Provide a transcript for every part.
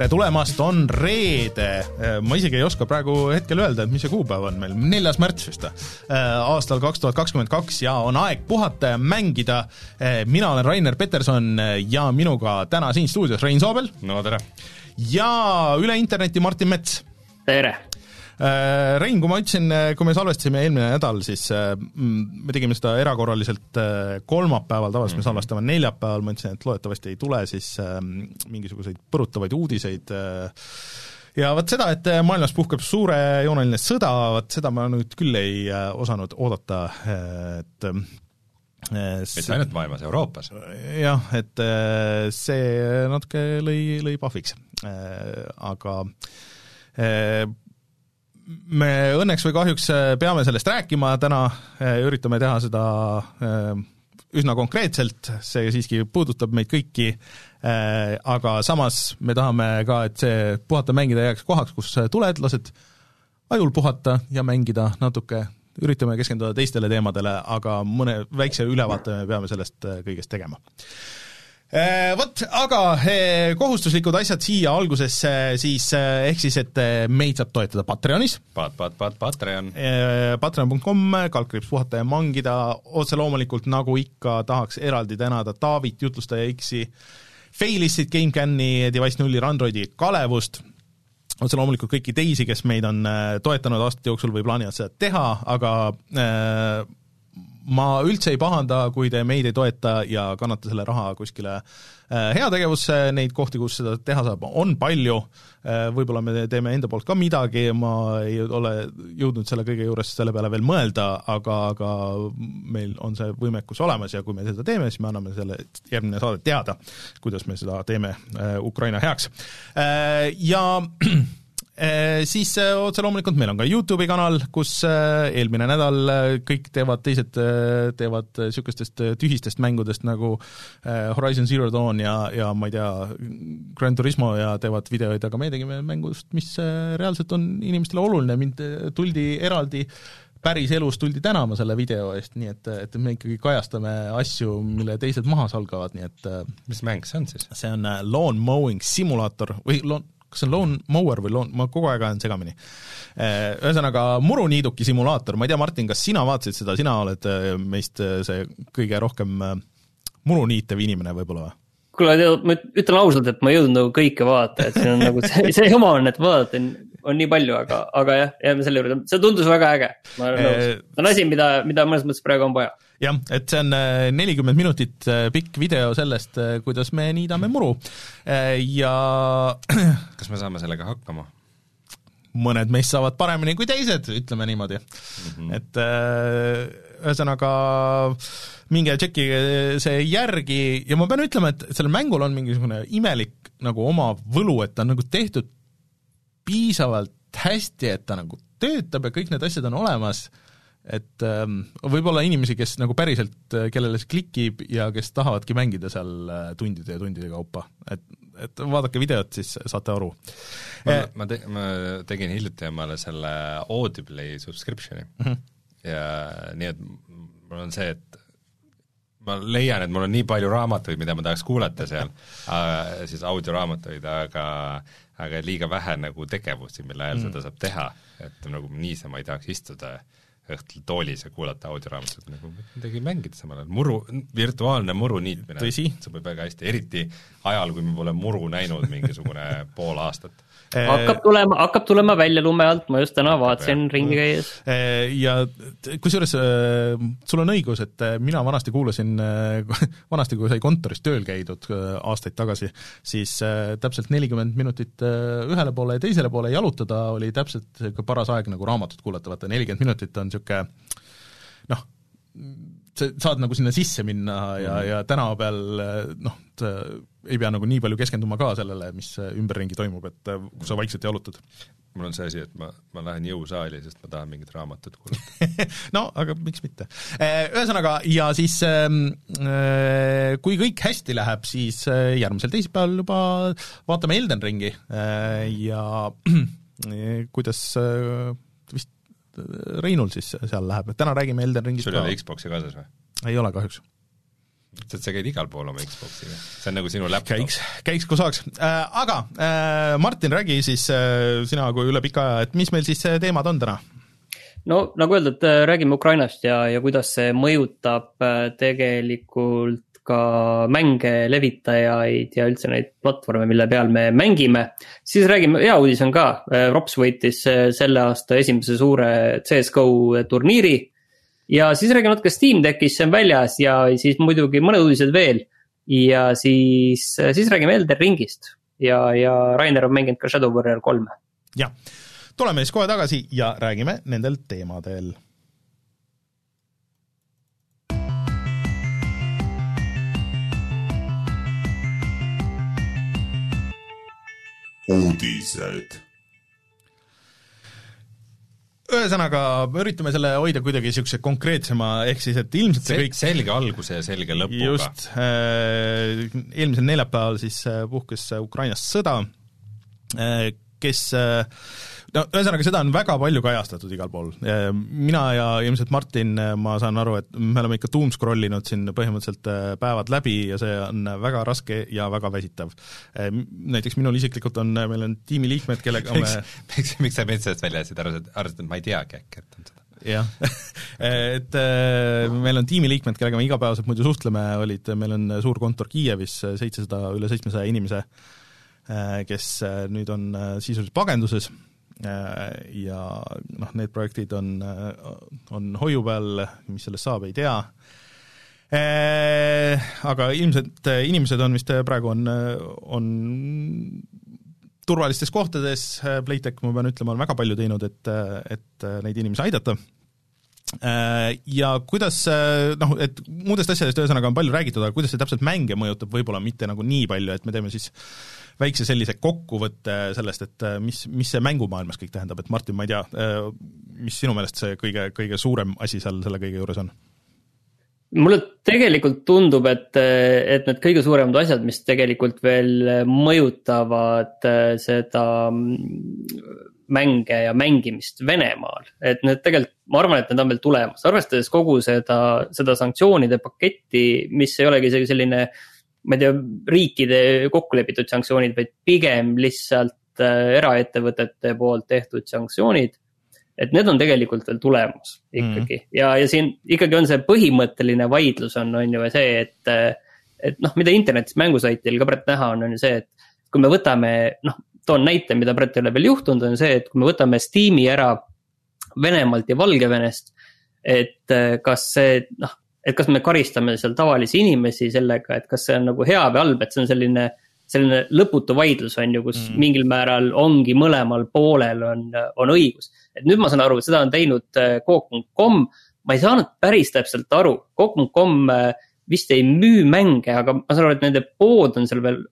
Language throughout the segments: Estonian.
tere tulemast, on reede, ma isegi ei oska praegu hetkel öelda, et mis see kuupäev on meil, neljas märts vist või, aastal kaks tuhat kakskümmend kaks ja on aeg puhata ja mängida. mina olen Rainer Peterson ja minuga täna siin stuudios Rein Soobel no tere. Ja üle interneti Martin Mets. tere! Rein, kui ma ütlesin, kui me salvestasime eelmine nädal, siis äh, mm, me tegime seda erakorraliselt äh, kolmapäeval, tavaliselt me salvestame neljapäeval, ma ütlesin, et loodetavasti ei tule siis äh, mingisuguseid põrutavaid uudiseid äh, ja vot seda, et maailmas puhkeb suurejooneline sõda, vot seda ma nüüd küll ei äh, osanud oodata, et äh, mitte ainult maailmas, Euroopas. jah, et äh, see natuke lõi, lõi pahviks, aga äh, me õnneks või kahjuks äh, peame sellest rääkima täna, üritame teha seda äh, üsna konkreetselt, see siiski puudutab meid kõiki, aga samas me tahame ka, et see puhata mängida jääks kohaks, kus tuled, lased ajul puhata ja mängida natuke, üritame keskenduda teistele teemadele, aga mõne väikse ülevaate me peame sellest äh, kõigest tegema Vot, aga eh, kohustuslikud asjad siia algusesse siis eh, ehk siis, et eh, meid saab toetada Patreonis, Pat-, Pat-, Pat-, Patreon. patreon.com, kaldkriips puhata ja mangida, otse loomulikult nagu ikka tahaks eraldi tänada Taavit, jutlustaja X-i, Failistit, GameCami, Device nulli, Randroidi, Kalevust, otse loomulikult kõiki teisi, kes meid on toetanud aastate jooksul või plaanivad seda teha, aga äh, ma üldse ei pahanda, kui te meid ei toeta ja kannate selle raha kuskile äh, heategevusse, neid kohti, kus seda teha saab, on palju äh,, võib-olla me teeme enda poolt ka midagi, ma ei ole jõudnud selle kõige juures selle peale veel mõelda, aga, aga meil on see võimekus olemas ja kui me seda teeme, siis me anname selle järgmine saade teada, kuidas me seda teeme äh, Ukraina heaks. Ja siis eh, otse loomulikult meil on ka YouTube'i kanal, kus eh, eelmine nädal kõik teevad, teised teevad niisugustest tühistest mängudest nagu Horizon Zero Dawn ja, ja ma ei tea, Gran Turismo ja teevad videoid, aga me tegime mängust, mis reaalselt on inimestele oluline, mind tuldi eraldi päriselus tuldi tänama selle video eest, nii et, et me ikkagi kajastame asju, mille teised maha salgavad, nii et mis mäng see on siis? see on lawn mowing simulaator või lawn, kas see on lawn mower või lawn, ma kogu aeg ajan segamini. Ühesõnaga, muruniiduki simulaator, ma ei tea, Martin, kas sina vaatasid seda, sina oled äh, meist äh, see kõige rohkem äh, muruniitev inimene võib-olla või? kuule, ma ütlen ausalt, et ma ei jõudnud nagu kõike vaadata, et see on nagu see, see jama on, et vaadata on, on nii palju, aga, aga jah, jääme selle juurde, see tundus väga äge. ma olen nõus, see on asi, mida, mida mõnes mõttes praegu on vaja. jah, et see on nelikümmend minutit äh, pikk video sellest, kuidas me niidame muru ja kas me saame sellega hakkama? mõned meist saavad paremini kui teised, ütleme niimoodi mm. -hmm. et äh, ühesõnaga minge tšekkige see järgi ja ma pean ütlema, et sellel mängul on mingisugune imelik nagu oma võlu, et ta on nagu tehtud piisavalt hästi, et ta nagu töötab ja kõik need asjad on olemas, et ähm, võib-olla inimesi, kes nagu päriselt, kellele see klikib ja kes tahavadki mängida seal äh, tundide ja tundide kaupa, et, et vaadake videot, siis saate aru. ma, ma, te, ma tegin hiljuti omale selle Audible'i subscription'i mm -hmm. ja nii et mul on see, et ma leian, et mul on nii palju raamatuid, mida ma tahaks kuulata seal äh,, siis audioraamatuid, aga aga liiga vähe nagu tegevusi, mille ajal mm. seda saab teha, et nagu niisama ei tahaks istuda õhtul toolis ja kuulata audioraamatut, nagu midagi mängida samal ajal, muru, virtuaalne muru niitmine, sobib väga hästi, eriti ajal, kui ma pole muru näinud mingisugune pool aastat hakkab tulema, hakkab tulema välja lume alt, ma just täna vaatasin ringi käies. ja t- kusjuures äh, sul on õigus, et äh, mina vanasti kuulasin, vanasti kui sai kontoris tööl käidud äh, aastaid tagasi, siis äh, täpselt nelikümmend minutit äh, ühele poole ja teisele poole jalutada oli täpselt niisugune paras aeg nagu raamatut kuulata, vaata nelikümmend minutit on niisugune noh, sa saad nagu sinna sisse minna ja mm, -hmm. ja tänapäeval noh, ei pea nagu nii palju keskenduma ka sellele, mis ümberringi toimub, et äh, kui sa vaikselt jalutad. mul on see asi, et ma, ma lähen jõusaali, sest ma tahan mingit raamatut kuulata no aga miks mitte. Äh, ühesõnaga, ja siis ähm, äh, kui kõik hästi läheb, siis järgmisel teisipäeval juba vaatame Elden Ringi ja kuidas vist Reinul siis seal läheb, täna räägime Elden Ringist sul ei ole Xbox'i kaasas või? ei ole kahjuks sest sa käid igal pool oma Xboxiga, see on nagu sinu laptop. käiks, käiks kui saaks äh,, aga äh, Martin, räägi siis äh, sina kui üle pika aja, et mis meil siis äh, teemad on täna? no nagu öeldud, äh, räägime Ukrainast ja, ja kuidas see mõjutab äh, tegelikult ka mänge, levitajaid ja üldse neid platvorme, mille peal me mängime. siis räägime, hea uudis on ka, Rops võitis selle aasta esimese suure CS-GO turniiri ja siis räägime natuke Steam Deckist, see on väljas ja siis muidugi mõned uudised veel. ja siis, siis räägime Elder Ringist ja, ja Rainer on mänginud ka Shadow Warrior kolme. jah, tuleme siis kohe tagasi ja räägime nendel teemadel uudised ühesõnaga, üritame selle hoida kuidagi niisuguse konkreetsema, ehk siis et ilmselt see kõik selge alguse ja selge lõpuga. just äh,, eelmisel neljapäeval siis äh, puhkes Ukrainas sõda äh,, kes äh, no ühesõnaga, seda on väga palju kajastatud igal pool. mina ja ilmselt Martin, ma saan aru, et me oleme ikka doom scroll inud siin põhimõtteliselt päevad läbi ja see on väga raske ja väga väsitav. Näiteks minul isiklikult on, meil on tiimiliikmed, kellega me miks, miks sa mind sellest välja jätsid, arvasid, arvasid, et ma ei teagi äkki, et on seda? jah et meil on tiimiliikmed, kellega me igapäevaselt muidu suhtleme, olid, meil on suur kontor Kiievis, seitsesada, üle seitsmesaja inimese, kes nüüd on sisuliselt pagenduses ja noh, need projektid on, äh, on hoiu peal, mis sellest saab, ei tea, äh, aga ilmselt inimesed on vist praegu on, on turvalistes kohtades, Playtech, ma pean ütlema, on väga palju teinud, et, et neid inimesi aidata. Ja kuidas noh, et muudest asjadest ühesõnaga on palju räägitud, aga kuidas see täpselt mänge mõjutab, võib-olla mitte nagu nii palju, et me teeme siis väikse sellise kokkuvõtte sellest, et äh, mis, mis see mängumaailmas kõik tähendab, et Martin, ma ei tea, äh, mis sinu meelest see kõige, kõige suurem asi seal selle kõige juures on? mulle tegelikult tundub, et, et need kõige suuremad asjad, mis tegelikult veel mõjutavad äh, seda mm, mänge ja mängimist Venemaal, et need tegelikult, ma arvan, et need on veel tulemas, arvestades kogu seda, seda sanktsioonide paketti, mis ei olegi isegi selline äh, ma ei tea, riikide kokkulepitud sanktsioonid, vaid pigem lihtsalt äh, eraettevõtete poolt tehtud sanktsioonid. et need on tegelikult veel tulemas ikkagi mm. ja, ja siin ikkagi on see põhimõtteline vaidlus on, on ju see, et. Äh, et noh, mida internetis mängusaitil ka praegu näha on, on ju see, et kui me võtame, noh, toon näite, mida praegu ei ole veel juhtunud, on see, et kui me võtame Steam'i ära Venemaalt ja Valgevenest. et äh, kas see, noh, et kas me karistame seal tavalisi inimesi sellega, et kas see on nagu hea või halb, et see on selline, selline lõputu vaidlus on ju, kus mm. mingil määral ongi mõlemal poolel on, on õigus. et nüüd ma saan aru, seda on teinud Coop.com, äh, ma ei saanud päris täpselt aru, Coop.com äh, vist ei müü mänge, aga ma saan aru, et nende pood on seal veel,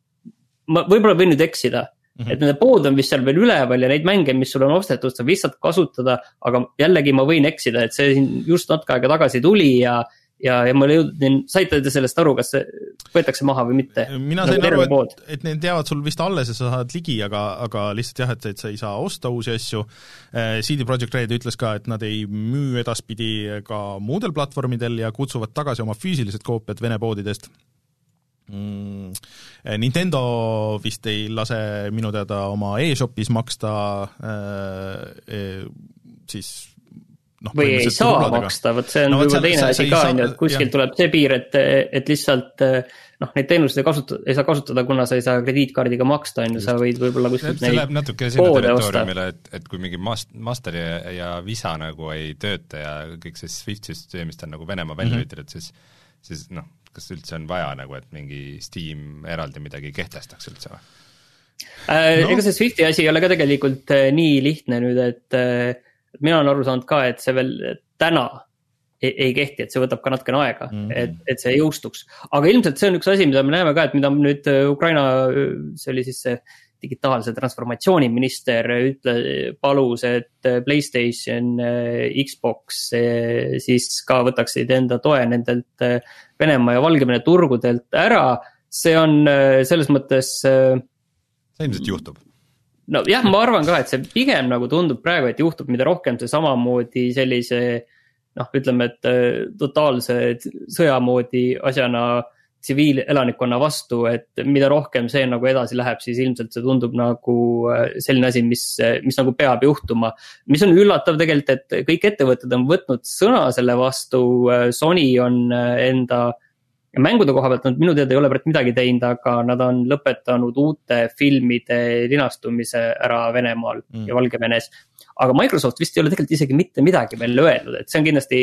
ma võib-olla võin nüüd eksida Mm -hmm. et nende pood on vist seal veel üleval ja neid mänge, mis sul on ostetud, saab lihtsalt kasutada. aga jällegi ma võin eksida, et see siin just natuke aega tagasi tuli ja, ja, ja ma jõudsin, saite te sellest aru, kas see võetakse maha või mitte? mina sain nagu aru, et, et need jäävad sul vist alles ja sa saad ligi, aga, aga lihtsalt jah, et, et sa ei saa osta uusi asju. Eh, CD Projekt Red ütles ka, et nad ei müü edaspidi ka muudel platvormidel ja kutsuvad tagasi oma füüsilised koopiad Vene poodidest mm,. Eh, Nintendo vist ei lase minu teada oma e-shopis maksta äh, siis noh, või ei saa rubladega. maksta, vot see on no, võib-olla teine asi ka, on ju, et kuskilt tuleb see piir, et, et lihtsalt noh, neid teenuseid ei kasuta, ei saa kasutada, kuna sa ei saa krediitkaardiga maksta, on ju, sa võid võib-olla kuskilt neid läheb natuke sinna territooriumile, et, et kui mingi Mast-, Master ja, ja Visa nagu ei tööta ja kõik see SWIFT süsteemist on nagu Venemaa välja lülitatud mm -hmm., siis siis noh, kas üldse on vaja nagu, et mingi Steam eraldi midagi kehtestaks üldse või? Äh, no. ega see SWIFTi asi ei ole ka tegelikult äh, nii lihtne nüüd, et äh, mina olen aru saanud ka, et see veel täna ei, ei kehti, et see võtab ka natukene aega mm, -hmm. et, et see jõustuks. aga ilmselt see on üks asi, mida me näeme ka, et mida nüüd äh, Ukraina, äh, see oli siis see digitaalse transformatsiooni minister ütle, palus, et Playstation, Xbox siis ka võtaksid enda toe nendelt Venemaa ja Valgevene turgudelt ära. see on selles mõttes. see ilmselt juhtub nojah, ma arvan ka, et see pigem nagu tundub praegu, et juhtub, mida rohkem see samamoodi sellise noh, ütleme, et totaalse sõja moodi asjana tsiviilelanikkonna vastu, et mida rohkem see nagu edasi läheb, siis ilmselt see tundub nagu äh, selline asi, mis, mis nagu peab juhtuma. mis on üllatav tegelikult, et kõik ettevõtted on võtnud sõna selle vastu, Sony on äh, enda mängude koha pealt nad minu teada ei ole praegu midagi teinud, aga nad on lõpetanud uute filmide linastumise ära Venemaal mm. ja Valgevenes aga Microsoft vist ei ole tegelikult isegi mitte midagi veel öelnud, et see on kindlasti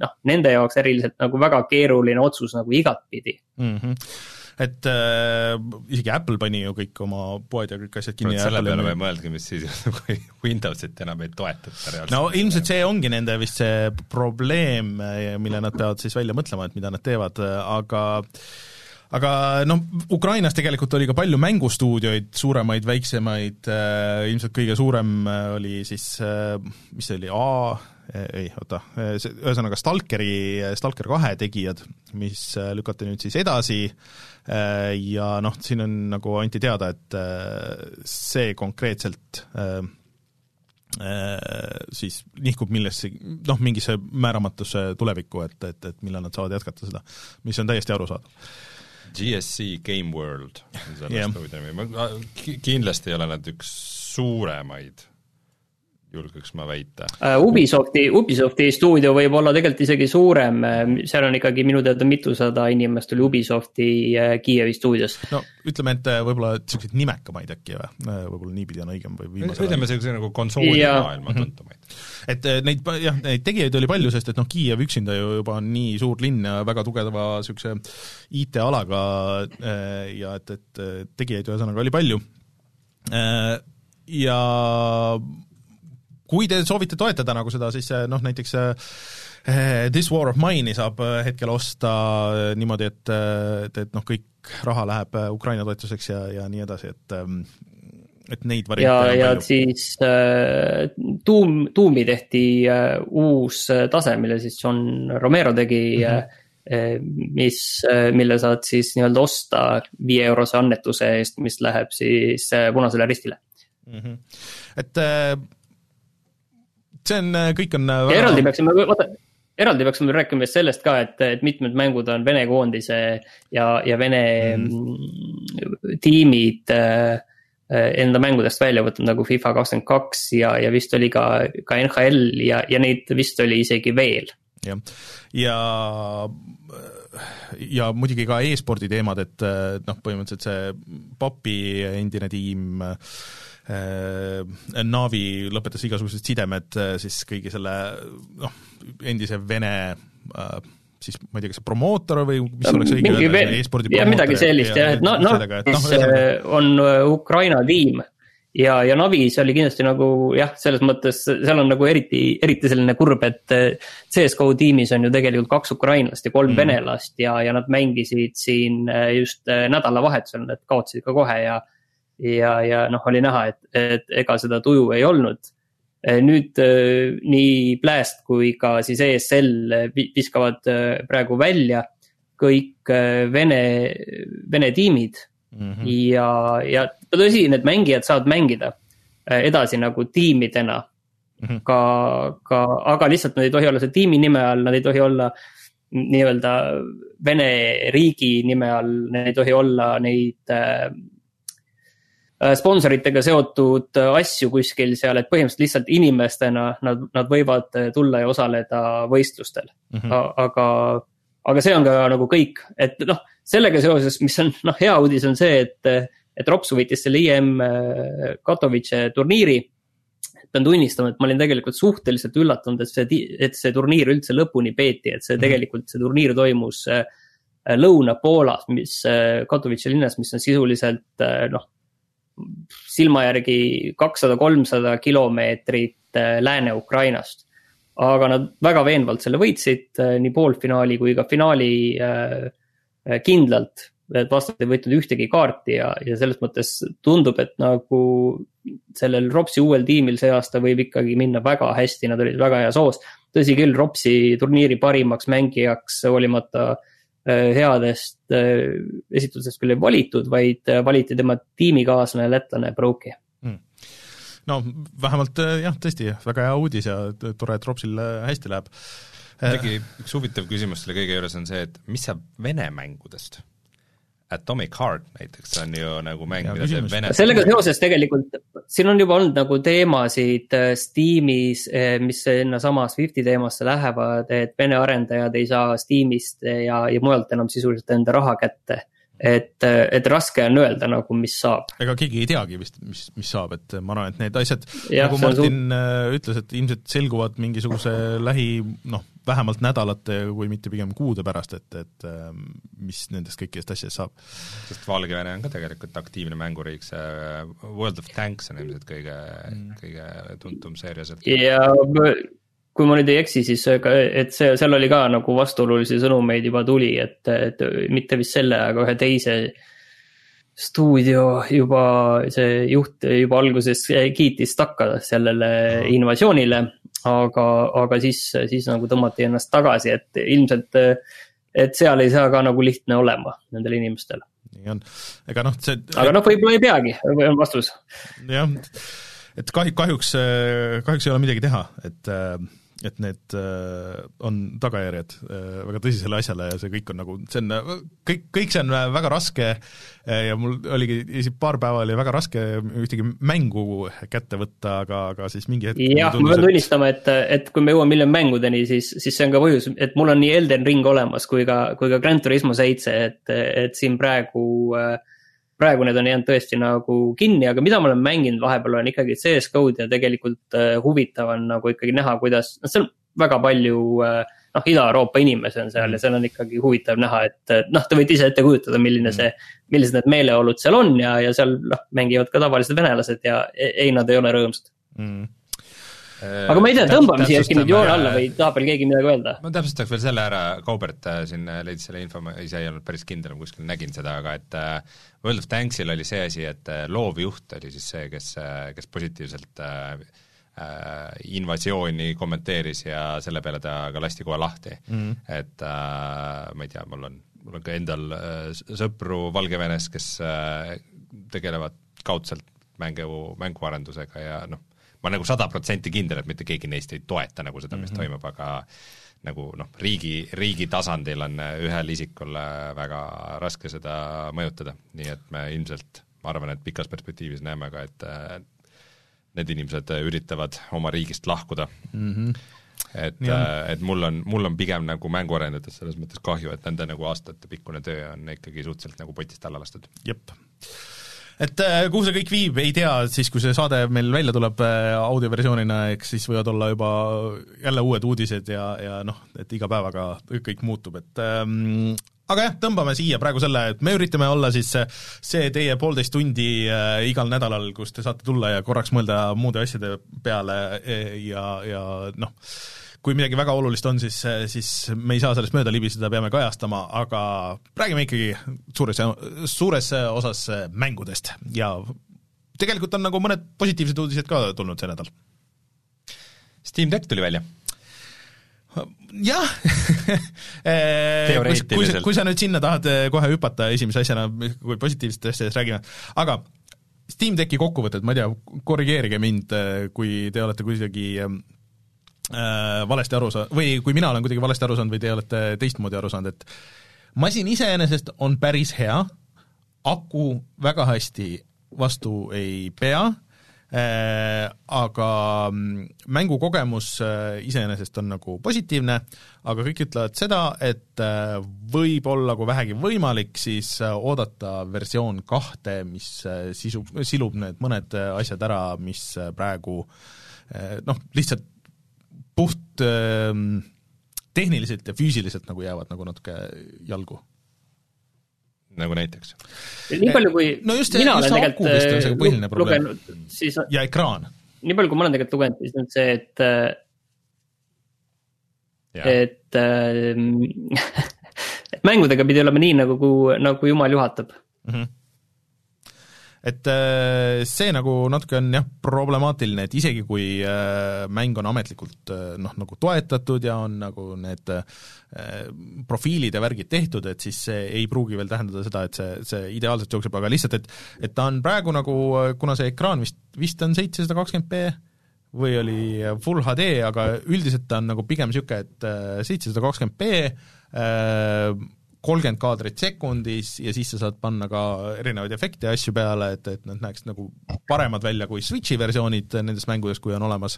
noh, nende jaoks eriliselt nagu väga keeruline otsus nagu igatpidi mm. -hmm et äh, isegi Apple pani ju kõik oma poed ja kõik asjad kinni. selle peale me mõelge, mis siis juhtub, kui Windowsit enam ei toetata reaalselt. no ilmselt see ongi nende vist see probleem, mille nad peavad siis välja mõtlema, et mida nad teevad, aga aga noh, Ukrainas tegelikult oli ka palju mängustuudioid, suuremaid, väiksemaid äh,, ilmselt kõige suurem äh, oli siis äh,, mis see oli, A, äh, ei, oota, see, ühesõnaga Stalkeri, Stalker kahe tegijad, mis lükati nüüd siis edasi äh, ja noh, siin on nagu anti teada, et äh, see konkreetselt äh, siis nihkub millesse, noh, mingisse määramatusse tulevikku, et, et, et millal nad saavad jätkata seda, mis on täiesti arusaadav. GSC Game World on selle stuudio nimi, ma kindlasti ei ole nad üks suuremaid julgeks ma väita uh,. Ubisofti, Ubisofti stuudio võib olla tegelikult isegi suurem, seal on ikkagi minu teada mitusada inimest oli Ubisofti uh, Kiievi stuudios. no ütleme, et võib-olla niisuguseid nimekamaid äkki või, võib-olla niipidi on õigem või viimasel ajal. ütleme niisuguse nagu konsoolimaailma tuntumaid. et neid, jah, neid tegijaid oli palju, sest et noh, Kiiev üksinda ju juba on nii suur linn ja väga tugeva niisuguse IT-alaga ja et, et tegijaid ühesõnaga oli palju ja kui te soovite toetada nagu seda, siis noh, näiteks eh, This War of Mine'i saab eh, hetkel osta eh, niimoodi, et, et, et noh, kõik raha läheb Ukraina toetuseks ja, ja nii edasi, et et neid variante ja, ja siis äh, Doom, Doomi tehti äh, uus tase, mille siis John Romero tegi mm, -hmm. mis, mille saad siis nii-öelda osta viie eurose annetuse eest, mis läheb siis Punasele Ristile mm. -hmm. et see on, äh, kõik on äh, eraldi peaksime, vaata, eraldi peaksime rääkima just sellest ka, et, et mitmed mängud on Vene koondise ja, ja Vene mm. tiimid äh, enda mängudest välja võtnud nagu FIFA kakskümmend kaks ja, ja vist oli ka, ka NHL ja, ja neid vist oli isegi veel. jah, ja, ja muidugi ka e-spordi teemad, et noh, põhimõtteliselt see Papi endine tiim äh, Äh, Navi lõpetas igasugused sidemed äh, siis kõigi selle noh, endise Vene äh, siis ma ei tea, kas promootor või mis no, oleks õige öelda, e-spordi jah, midagi sellist jah, et noh, noh, mis no, on Ukraina tiim. Ja, ja Navis oli kindlasti nagu jah, selles mõttes seal on nagu eriti, eriti selline kurb, et CSGO tiimis on ju tegelikult kaks ukrainlast ja kolm mm. venelast ja, ja nad mängisid siin just nädalavahetusel, nad kaotasid ka kohe ja ja, ja noh, oli näha, et, et ega seda tuju ei olnud. nüüd äh, nii Blast kui ka siis ESL viskavad äh, praegu välja kõik Vene, Vene tiimid mm. -hmm. ja, ja tõsi, need mängijad saavad mängida edasi nagu tiimidena mm. -hmm. ka, ka, aga lihtsalt nad ei tohi olla see tiimi nime all, nad ei tohi olla nii-öelda Vene riigi nime all, need ei tohi olla neid sponsoritega seotud äh, asju kuskil seal, et põhimõtteliselt lihtsalt inimestena nad, nad võivad äh, tulla ja osaleda võistlustel mm. -hmm. aga, aga see on ka nagu kõik, et noh, sellega seoses, mis on noh, hea uudis on see, et, et Ropsu võitis selle IM Katowice turniiri. pean tunnistama, et ma olin tegelikult suhteliselt üllatunud, et see, et see turniir üldse lõpuni peeti, et see mm -hmm. tegelikult, see turniir toimus Lõuna-Poolas, mis Katowice linnas, mis on sisuliselt noh silma järgi kakssada, kolmsada kilomeetrit äh, Lääne-Ukrainast. aga nad väga veenvalt selle võitsid, äh, nii poolfinaali kui ka finaali äh, kindlalt. et vastased ei võitnud ühtegi kaarti ja, ja selles mõttes tundub, et nagu sellel Ropsi uuel tiimil see aasta võib ikkagi minna väga hästi, nad olid väga heas hoos. tõsi küll, Ropsi turniiri parimaks mängijaks hoolimata äh, headest äh, esitlusest küll ei valitud, vaid äh, valiti tema tiimikaaslane, lätlane Broki. Mm no vähemalt jah, tõesti, väga hea uudis ja tore, et Ropsil hästi läheb. Muidugi üks huvitav küsimus selle kõige juures on see, et mis saab Vene mängudest? Atomic Heart näiteks on ju nagu mäng, mida teeb Vene sellega seoses tegelikult, siin on juba olnud nagu teemasid äh, Steamis, äh, mis sinna sama Swifti teemasse lähevad, et Vene arendajad ei saa Steamist ja, ja mujalt enam sisuliselt enda raha kätte. et, et raske on öelda nagu, mis saab. ega keegi ei teagi vist, mis, mis saab, et ma arvan, et need asjad, nagu Martin suur... Äh, ütles, et ilmselt selguvad mingisuguse lähi noh, vähemalt nädalate, kui mitte pigem kuude pärast, et, et ähm, mis nendest kõikidest asjadest saab. sest Valgevene on ka tegelikult aktiivne mänguriik, see äh, World of Tanks on ilmselt kõige mm., kõige tuntum seeria sealt. ja kui ma nüüd ei eksi, siis et see, seal oli ka nagu vastuolulisi sõnumeid juba tuli, et, et mitte vist selle, aga ühe teise stuudio juba, see juht juba alguses kiitis takka sellele invasioonile. aga, aga siis, siis nagu tõmmati ennast tagasi, et ilmselt, et seal ei saa ka nagu lihtne olema nendel inimestel. nii on, ega noh, see. aga noh, võib-olla ei peagi, on vastus. jah, et kahjuks, kahjuks, kahjuks ei ole midagi teha, et et need äh, on tagajärjed äh, väga tõsisele asjale ja see kõik on nagu, see on, kõik, kõik see on väga raske äh, ja mul oligi paar päeva oli väga raske ühtegi mängu kätte võtta, aga, aga siis mingi hetk jah, ma pean tunnistama, et, et kui me jõuame hiljem mängudeni, siis, siis see on ka põhjus, et mul on nii Elden Ring olemas kui ka, kui ka Grand Turismo seitse, et, et siin praegu äh, praegu need on jäänud tõesti nagu kinni, aga mida ma olen mänginud vahepeal on ikkagi CS GO-d ja tegelikult uh, huvitav on nagu ikkagi näha, kuidas, noh, seal väga palju uh, noh, Ida-Euroopa inimesi on seal ja seal on ikkagi huvitav näha, et noh, te võite ise ette kujutada, milline see, millised need meeleolud seal on ja, ja seal noh, mängivad ka tavalised venelased ja ei, nad ei ole rõõmsad. Mm aga ma ei tea, tõmbame siia äkki nüüd joone alla või tahab veel keegi midagi öelda? ma täpsustaks veel selle ära, Kaubert äh, siin äh, leidis selle info, ma ise ei olnud päris kindel, ma kuskil nägin seda, aga et äh, World of Tanksil oli see asi, et loovjuht oli siis see, kes, kes positiivselt äh, invasiooni kommenteeris ja selle peale ta ka lasti kohe lahti mm. et äh, ma ei tea, mul on, mul on ka endal äh, sõpru Valgevenes, kes äh, tegelevad kaudselt mängu, mänguarendusega ja noh, ma olen nagu sada protsenti kindel, et mitte keegi neist ei toeta nagu seda, mis mm -hmm. toimub, aga nagu noh, riigi, riigi tasandil on ühel isikul väga raske seda mõjutada, nii et me ilmselt, ma arvan, et pikas perspektiivis näeme ka, et need inimesed üritavad oma riigist lahkuda mm. -hmm et, et mul on, mul on pigem nagu mänguarendajatest selles mõttes kahju, et nende nagu aastatepikkune töö on ikkagi suhteliselt nagu potist alla lastud. jep et äh, kuhu see kõik viib, ei tea, siis kui see saade meil välja tuleb äh, audioversioonina, eks siis võivad olla juba jälle uued uudised ja, ja noh, et iga päevaga kõik muutub, et ähm, aga jah, tõmbame siia praegu selle, et me üritame olla siis see teie poolteist tundi äh, igal nädalal, kus te saate tulla ja korraks mõelda muude asjade peale ja, ja noh, kui midagi väga olulist on, siis, siis me ei saa sellest mööda libiseda, peame kajastama, aga räägime ikkagi suures, suures osas mängudest. Ja tegelikult on nagu mõned positiivsed uudised ka tulnud see nädal. Steam Deck tuli välja. Jah. Kui, kui, kui sa nüüd sinna tahad kohe hüpata esimese asjana, kui positiivsetest asjadest räägime, aga Steam Decki kokkuvõtted, ma ei tea, korrigeerige mind, kui te olete kuidagi valesti aru saa-, või kui mina olen kuidagi valesti aru saanud või te olete teistmoodi aru saanud, et masin iseenesest on päris hea, aku väga hästi vastu ei pea äh,, aga mm, mängukogemus äh, iseenesest on nagu positiivne, aga kõik ütlevad seda, et äh, võib-olla, kui vähegi võimalik, siis äh, oodata versioon kahte, mis äh, sisu, silub need mõned äh, asjad ära, mis äh, praegu äh, noh, lihtsalt puht äh, tehniliselt ja füüsiliselt nagu jäävad nagu natuke jalgu. nagu näiteks? nii palju, kui no just, mina just olen tegelikult põhiline probleem. siis ja ekraan. nii palju, kui ma olen tegelikult lugenud, siis on see, et ja. et äh, et mängudega pidi olema nii, nagu, nagu jumal juhatab mm. -hmm et äh, see nagu natuke on jah, problemaatiline, et isegi kui äh, mäng on ametlikult äh, noh, nagu toetatud ja on nagu need profiilid ja värgid tehtud, et siis see ei pruugi veel tähendada seda, et see, see ideaalselt jookseb, aga lihtsalt, et et ta on praegu nagu, kuna see ekraan vist, vist on seitsesada kakskümmend B või oli full HD, aga üldiselt ta on nagu pigem niisugune, et seitsesada kakskümmend B, kolmkümmend kaadrit sekundis ja siis sa saad panna ka erinevaid efekte ja asju peale, et, et nad näeks nagu paremad välja kui Switchi versioonid nendest mängudest, kui on olemas,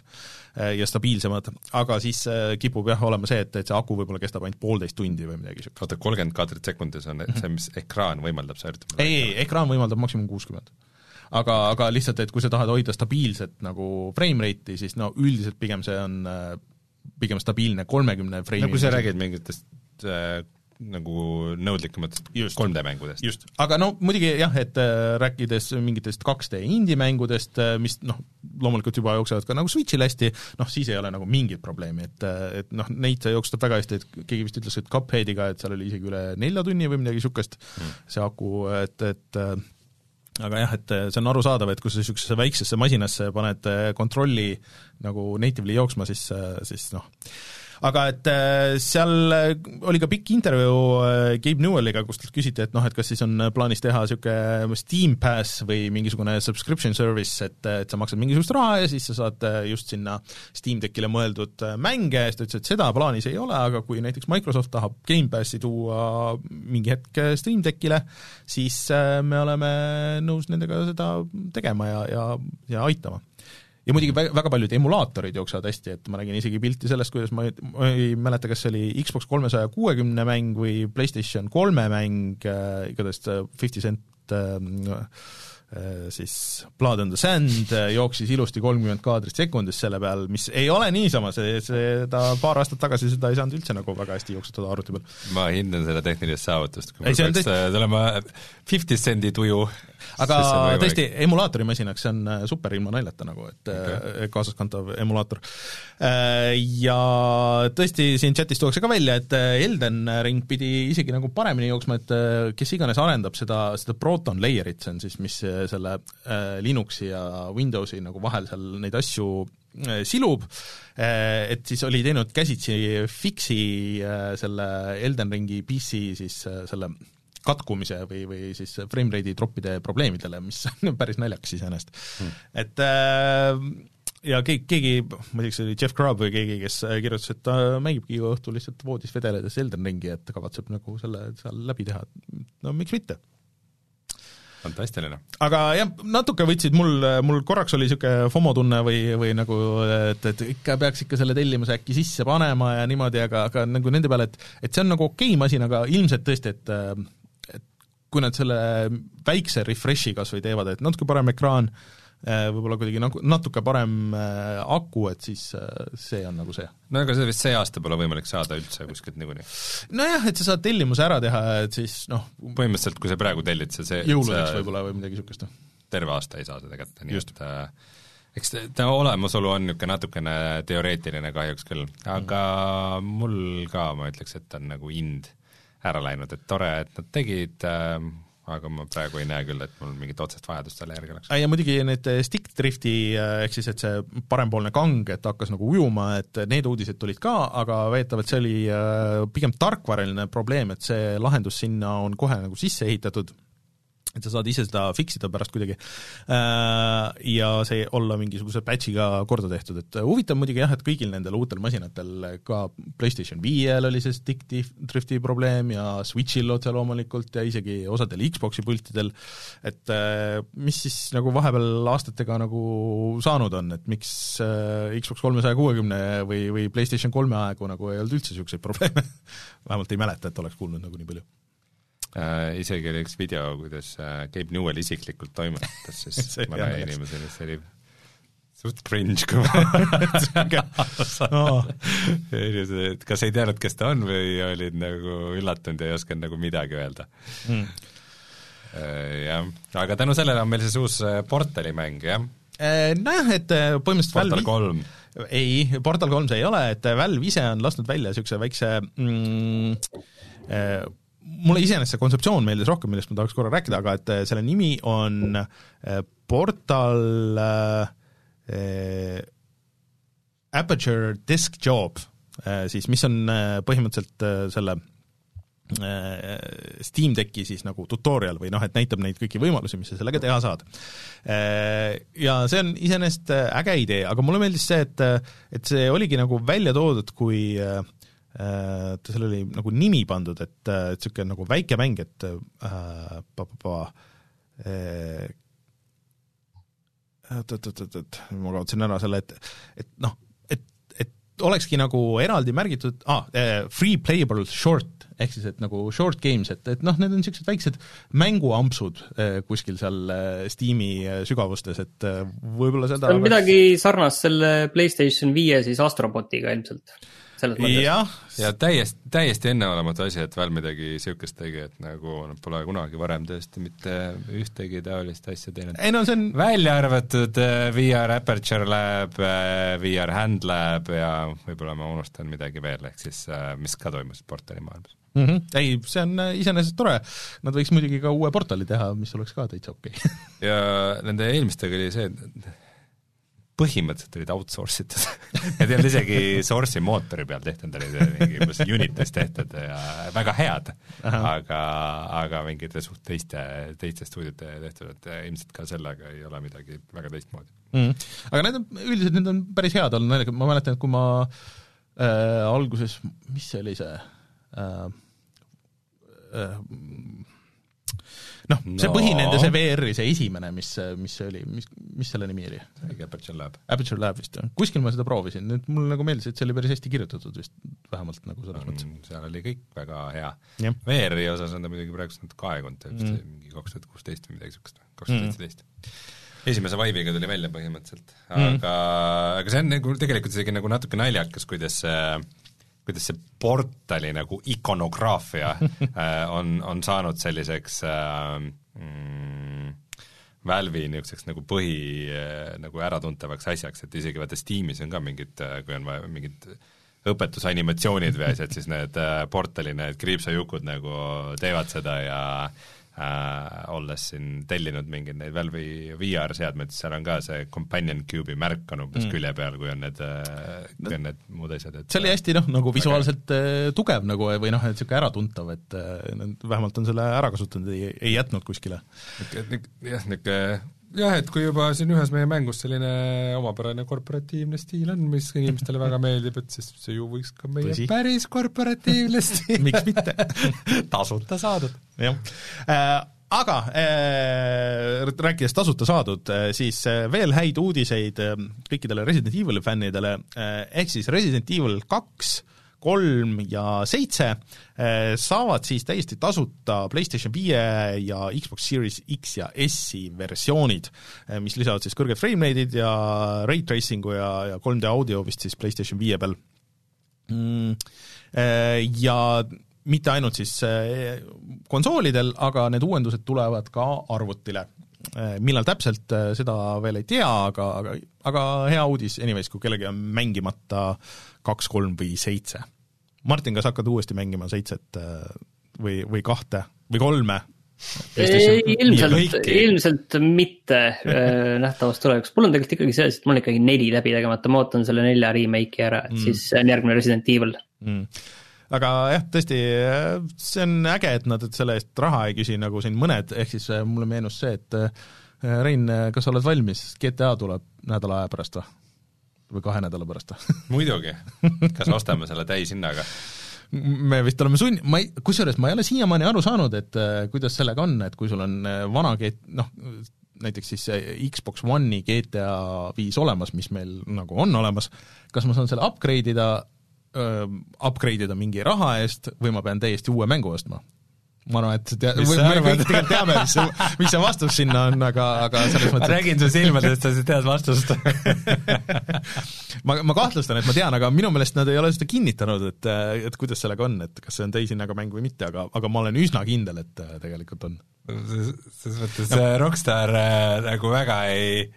eh, ja stabiilsemad, aga siis eh, kipub jah olema see, et, et see aku võib-olla kestab ainult poolteist tundi või midagi niisugust. oota, kolmkümmend kaadrit sekundis on see, mis ekraan võimaldab, sa üritad ei, ei, ekraan võimaldab maksimum kuuskümmend. Aga, aga lihtsalt, et kui sa tahad hoida stabiilset nagu frame rate'i, siis no üldiselt pigem see on eh, pigem stabiilne kolmekümne frame'i no kui sa räägid mingitest nagu nõudlikumatest 3D mängudest. just, aga no muidugi jah, et äh, rääkides mingitest 2D indie-mängudest, äh, mis noh, loomulikult juba jooksevad ka nagu Switch'il hästi, noh siis ei ole nagu mingit probleemi, et äh, et noh, neid jooksutab väga hästi, et keegi vist ütles, et Cupheadiga, et seal oli isegi üle nelja tunni või midagi niisugust mm., see aku, et, et aga jah, et see on arusaadav, et kui sa niisugusesse väiksesse masinasse paned kontrolli nagu natively jooksma, siis, siis noh, aga et äh, seal äh, oli ka pikk intervjuu äh, Gabe Newelliga, kus talt küsiti, et noh, et kas siis on plaanis teha niisugune Steam Pass või mingisugune subscription service, et, et sa maksad mingisugust raha ja siis sa saad just sinna Steam Deckile mõeldud mänge, siis ta ütles, et seda plaanis ei ole, aga kui näiteks Microsoft tahab Gamepassi tuua mingi hetk Steam Deckile, siis me oleme nõus nendega seda tegema ja, ja, ja aitama ja muidugi väga paljud emulaatorid jooksevad hästi, et ma nägin isegi pilti sellest, kuidas ma ei, ma ei mäleta, kas see oli Xbox kolmesaja kuuekümne mäng või PlayStation kolme mäng äh,, igatahes Fifty Cent äh, Äh, siis Blood on the Sand äh, jooksis ilusti kolmkümmend kaadrit sekundis selle peal, mis ei ole niisama, see, seda paar aastat tagasi seda ei saanud üldse nagu väga hästi jooksutada arvuti peal. ma hindan seda tehnilist saavutust, kui mul peaks tõesti... tulema Fifty Cendi tuju. Aga tõesti, emulaatorimasinaks see on äh, super ilma naljata nagu, et okay. kaasaskantav emulaator. Ja tõesti, siin chatis tuuakse ka välja, et Elden Ring pidi isegi nagu paremini jooksma, et kes iganes arendab seda, seda Proton layer'it, see on siis, mis selle äh, Linuxi ja Windowsi nagu vahel seal neid asju äh, silub, äh, et siis oli teinud käsitsi fix'i selle Elden Ringi PC siis selle katkumise või, või siis frame rate'i troppide probleemidele, mis on päris naljakas iseenesest. Hmm.. et ja keegi, keegi, ma ei tea, kas see oli Jeff Grubb või keegi, kes kirjutas, et ta mängibki iga õhtu lihtsalt voodis vedeledes Elden Ringi, et kavatseb nagu selle seal läbi teha, no miks mitte? Fantastiline. aga jah, natuke võtsid mul, mul korraks oli niisugune FOMO tunne või, või nagu, et, et ikka peaks ikka selle tellimuse äkki sisse panema ja niimoodi, aga, aga nagu nende peale, et et see on nagu okei okay masin, aga ilmselt tõesti, et et kui nad selle väikse refresh'i kas või teevad, et natuke parem ekraan, Äh, võib-olla kuidagi nagu natuke parem äh, aku, et siis äh, see on nagu see. no ega seda vist see aasta pole võimalik saada üldse kuskilt niikuinii? nojah, et sa saad tellimuse ära teha, et siis noh põhimõtteliselt, kui sa praegu tellid, see, see jõuludeks võib-olla või midagi niisugust. terve aasta ei saa seda kätte, nii Just. et äh, eks ta olemasolu on niisugune natukene teoreetiline kahjuks küll, aga mm. mul ka, ma ütleks, et on nagu ind ära läinud, et tore, et nad tegid äh,, aga ma praegu ei näe küll, et mul mingit otsest vajadust selle järgi oleks. ja muidugi need eh, stick drifti eh, ehk siis, et see parempoolne kang, et hakkas nagu ujuma, et need uudised tulid ka, aga väidetavalt see oli eh, pigem tarkvaraline probleem, et see lahendus sinna on kohe nagu sisse ehitatud et sa saad ise seda fix ida pärast kuidagi. Äh, ja see olla mingisuguse patch'iga korda tehtud, et huvitav muidugi jah, et kõigil nendel uutel masinatel, ka PlayStation viiel oli see stick drifti probleem ja Switchil otse loomulikult ja isegi osadel Xbox'i pultidel, et äh, mis siis nagu vahepeal aastatega nagu saanud on, et miks äh, Xbox kolmesaja kuuekümne või, või PlayStation kolme aegu nagu ei olnud üldse niisuguseid probleeme? Vähemalt ei mäleta, et oleks kuulnud nagu nii palju äh, isegi oli üks video, kuidas äh, Gabe Newell isiklikult toimetas siis mõne inimesele, see oli suht cringe, kui ma no. inimesed kas ei teadnud, kes ta on või olid nagu üllatunud ja ei osanud nagu midagi öelda. Mm.. Jah, aga tänu sellele on meil siis uus äh, portalimäng, jah? Äh, nojah, et põhimõtteliselt Portal kolm. Ei, Portal kolm see ei ole, et Valve ise on lasknud välja niisuguse väikse mm, mulle iseenesest see kontseptsioon meeldis rohkem, millest ma tahaks korra rääkida, aga et selle nimi on Portal äh, Aperture Disk Job äh,, siis mis on äh, põhimõtteliselt äh, selle Äh, Steam Decki siis nagu tutorial või noh, et näitab neid kõiki võimalusi, mis sa sellega teha saad. Äh, ja see on iseenesest äh, äge idee, aga mulle meeldis see, et, et see oligi nagu välja toodud, kui et seal oli nagu nimi pandud, et, et niisugune nagu väike mäng, et äh, pa, pa, pa, oot-oot-oot-oot, ma kaotasin ära selle, et, et noh, et, et olekski nagu eraldi märgitud ah,, free playable short ehk siis et nagu short games, et, et noh, need on niisugused väiksed mänguampsud eh, kuskil seal Steam'i sügavustes, et võib-olla seda see on oleks... midagi sarnast selle PlayStation viie siis Astrobotiga ilmselt selles mõttes. jah, ja täiesti, täiesti enneolematu asi, et Valve midagi niisugust tegi, et nagu nad pole kunagi varem tõesti mitte ühtegi taolist asja teinud. ei no see on välja arvatud äh, VR Aperture Lab, äh, VR Hand Lab ja võib-olla ma unustan midagi veel, ehk siis äh, mis ka toimus portali maailmas mm. -hmm. ei, see on iseenesest tore, nad võiks muidugi ka uue portali teha, mis oleks ka täitsa okei okay. ja nende eelmistega oli see, et põhimõtteliselt olid outsource itud Need ei olnud isegi source'i mootori peal tehtud, need olid mingi umbes Unitis tehtud ja väga head, aga, aga mingite suht teiste, teiste stuudiote tehtud, et ilmselt ka sellega ei ole midagi väga teistmoodi. Mm.. aga need on, üldiselt need on päris head olnud, naljakad, ma mäletan, et kui ma äh, alguses, mis see oli see äh, äh, noh no., see põhi nende, see VR-i, see esimene, mis, mis see oli, mis, mis selle nimi oli? Aperture Lab. Aperture Lab vist, jah. kuskil ma seda proovisin, nüüd mulle nagu meeldis, et see oli päris hästi kirjutatud vist, vähemalt nagu selles mõttes. seal oli kõik väga hea. VR-i osas on ta muidugi praegust natuke aegunud, vist mm. mingi kaks tuhat kuusteist või midagi niisugust, kaks tuhat seitseteist esimese Vive'iga tuli välja põhimõtteliselt, mm. aga mm., aga see on nagu tegelikult isegi nagu natuke naljakas, kuidas see äh, kuidas see portali nagu ikonograafia äh, on, on saanud selliseks äh, mm, Valve'i niisuguseks nagu põhi äh, nagu äratuntavaks asjaks, et isegi vaata Steamis on ka mingid, äh, kui on vaja mingid õpetusanimatsioonid või asjad, siis need portali need kriipsajukud nagu teevad seda ja äh, olles siin tellinud mingeid neid Valve'i VR-seadmeid, siis seal on ka see Companion Cube'i märk on umbes mm. külje peal, kui on need äh,, kui on need muud asjad, et see oli hästi noh, nagu visuaalselt äh, tugev nagu või noh, et niisugune äratuntav, et äh, vähemalt on selle ära kasutanud, ei, ei jätnud kuskile. jah, niisugune jah, et kui juba siin ühes meie mängus selline omapärane korporatiivne stiil on, mis inimestele väga meeldib, et siis see ju võiks ka meie Tõsi. päris korporatiivne stiil miks mitte tasuta saadud. jah äh,, aga äh, rääkides tasuta saadud äh,, siis äh, veel häid uudiseid äh, kõikidele Resident Evil'i fännidele äh,, ehk siis Resident Evil kaks kolm ja seitse eh, saavad siis täiesti tasuta PlayStation viie ja Xbox Series X ja S-i versioonid, eh, mis lisavad siis kõrged frame rate'id ja ray tracing'u ja, ja 3D audio vist siis PlayStation viie peal mm,. Eh, ja mitte ainult siis konsoolidel, aga need uuendused tulevad ka arvutile millal täpselt, seda veel ei tea, aga, aga, aga hea uudis anyways, kui kellelgi on mängimata kaks, kolm või seitse. Martin, kas hakkad uuesti mängima seitset äh, või, või kahte või kolme? ilmselt, ilmselt mitte äh, nähtavas tulevikus, mul on tegelikult ikkagi see, et mul on ikkagi neli läbi tegemata, ma ootan selle nelja remake'i ära, et mm. siis on järgmine Resident Evil. Mm. Aga jah, tõesti, see on äge, et nad et selle eest raha ei küsi, nagu siin mõned, ehk siis äh, mulle meenus see, et Rein, kas sa oled valmis, GTA tuleb nädala aja pärast või? Või kahe nädala pärast muidugi, kas ostame selle täishinnaga? me vist oleme sunn-, ma ei, kusjuures ma ei ole siiamaani aru saanud, et äh, kuidas sellega on, et kui sul on äh, vana G-, noh, näiteks siis Xbox One'i GTA viis olemas, mis meil nagu on olemas, kas ma saan selle upgrade ida äh,, upgrade ida mingi raha eest või ma pean täiesti uue mängu ostma? Ma arvan, et tea-, me kõik tegelikult teame, mis see, mis see vastus sinna on, aga, aga selles mõttes ma räägin su silmadest, sa tead vastust ma, ma kahtlustan, et ma tean, aga minu meelest nad ei ole seda kinnitanud, et, et kuidas sellega on, et kas see on täishinnaga mäng või mitte, aga, aga ma olen üsna kindel, et tegelikult on. selles mõttes no. Rockstar äh, nagu väga ei,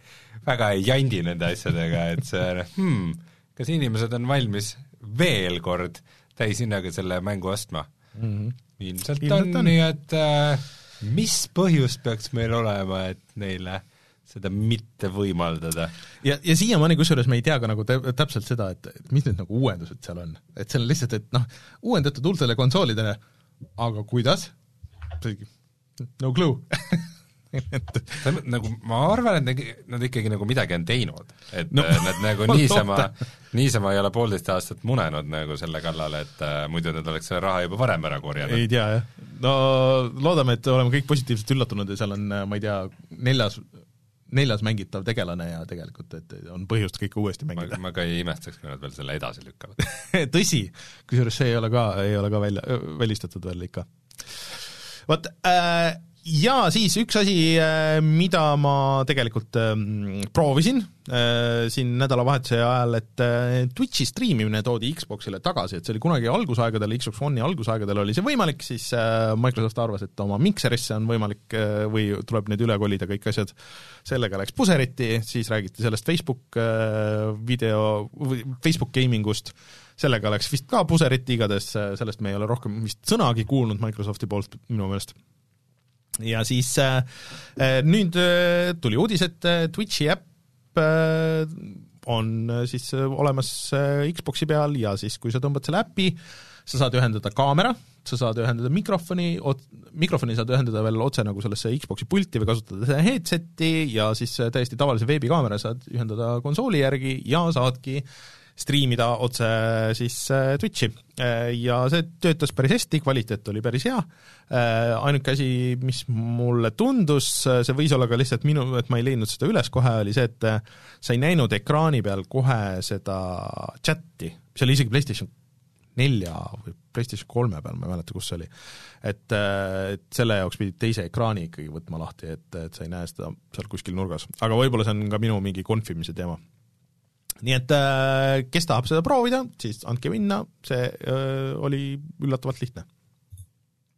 väga ei jandi nende asjadega, et see hmm, kas inimesed on valmis veel kord täishinnaga selle mängu ostma mm. -hmm. ilmselt, ilmselt on, on., nii et äh, mis põhjus peaks meil olema, et neile seda mitte võimaldada. ja, ja siiamaani kusjuures me ei tea ka nagu täpselt seda, et, et mis need nagu uuendused seal on. et seal on lihtsalt, et noh, uuendatud uutele konsoolidele, aga kuidas? no clue nagu ma arvan, et nad ikkagi nagu midagi on teinud, et no, äh, nad nagu niisama, niisama ei ole poolteist aastat munenud nagu selle kallal, et äh, muidu nad oleks selle raha juba varem ära korjanud. ei tea jah, no loodame, et oleme kõik positiivselt üllatunud ja seal on, äh, ma ei tea, neljas neljas mängitav tegelane ja tegelikult, et on põhjust kõike uuesti mängida. ma ka ei imestaks, kui nad veel selle edasi lükkavad tõsi, kusjuures see ei ole ka, ei ole ka välja, välistatud veel ikka. vot äh, ja siis üks asi, äh, mida ma tegelikult ähm, proovisin äh, siin nädalavahetuse ajal, et äh, Twitchi striimimine toodi Xboxile tagasi, et see oli kunagi algusaegadel, Xbox One'i algusaegadel oli see võimalik, siis Microsoft arvas, et oma mikserisse on võimalik või tuleb nüüd üle kolida kõik asjad, sellega läks puseriti, siis räägiti sellest Facebook video, Facebook gaming ust, sellega läks vist ka puseriti, igatahes sellest me ei ole rohkem vist sõnagi kuulnud Microsofti poolt minu meelest ja siis äh, äh, nüüd äh, tuli uudis, et äh, Twitchi äpp äh, on äh, siis äh, olemas äh, Xboxi peal ja siis, kui sa tõmbad selle äpi, sa saad ühendada kaamera, sa saad ühendada mikrofoni, mikrofoni saad ühendada veel otse nagu sellesse Xboxi pulti või kasutada seda headset'i ja siis äh, täiesti tavalise veebikaamera saad ühendada konsooli järgi ja saadki striimida otse siis äh, Twitchi äh, ja see töötas päris hästi, kvaliteet oli päris hea, äh, ainuke asi, mis mulle tundus, see võis olla ka lihtsalt minu, et ma ei leidnud seda üles kohe, oli see, et sa ei näinud ekraani peal kohe seda chati, mis oli isegi PlayStation nelja või PlayStation kolme peal, ma ei mäleta, kus see oli. et, et selle jaoks pidid teise ekraani ikkagi võtma lahti, et, et sa ei näe seda seal kuskil nurgas. aga võib-olla see on ka minu mingi konfimise teema nii et äh, kes tahab seda proovida, siis andke minna, see öö, äh, oli üllatavalt lihtne.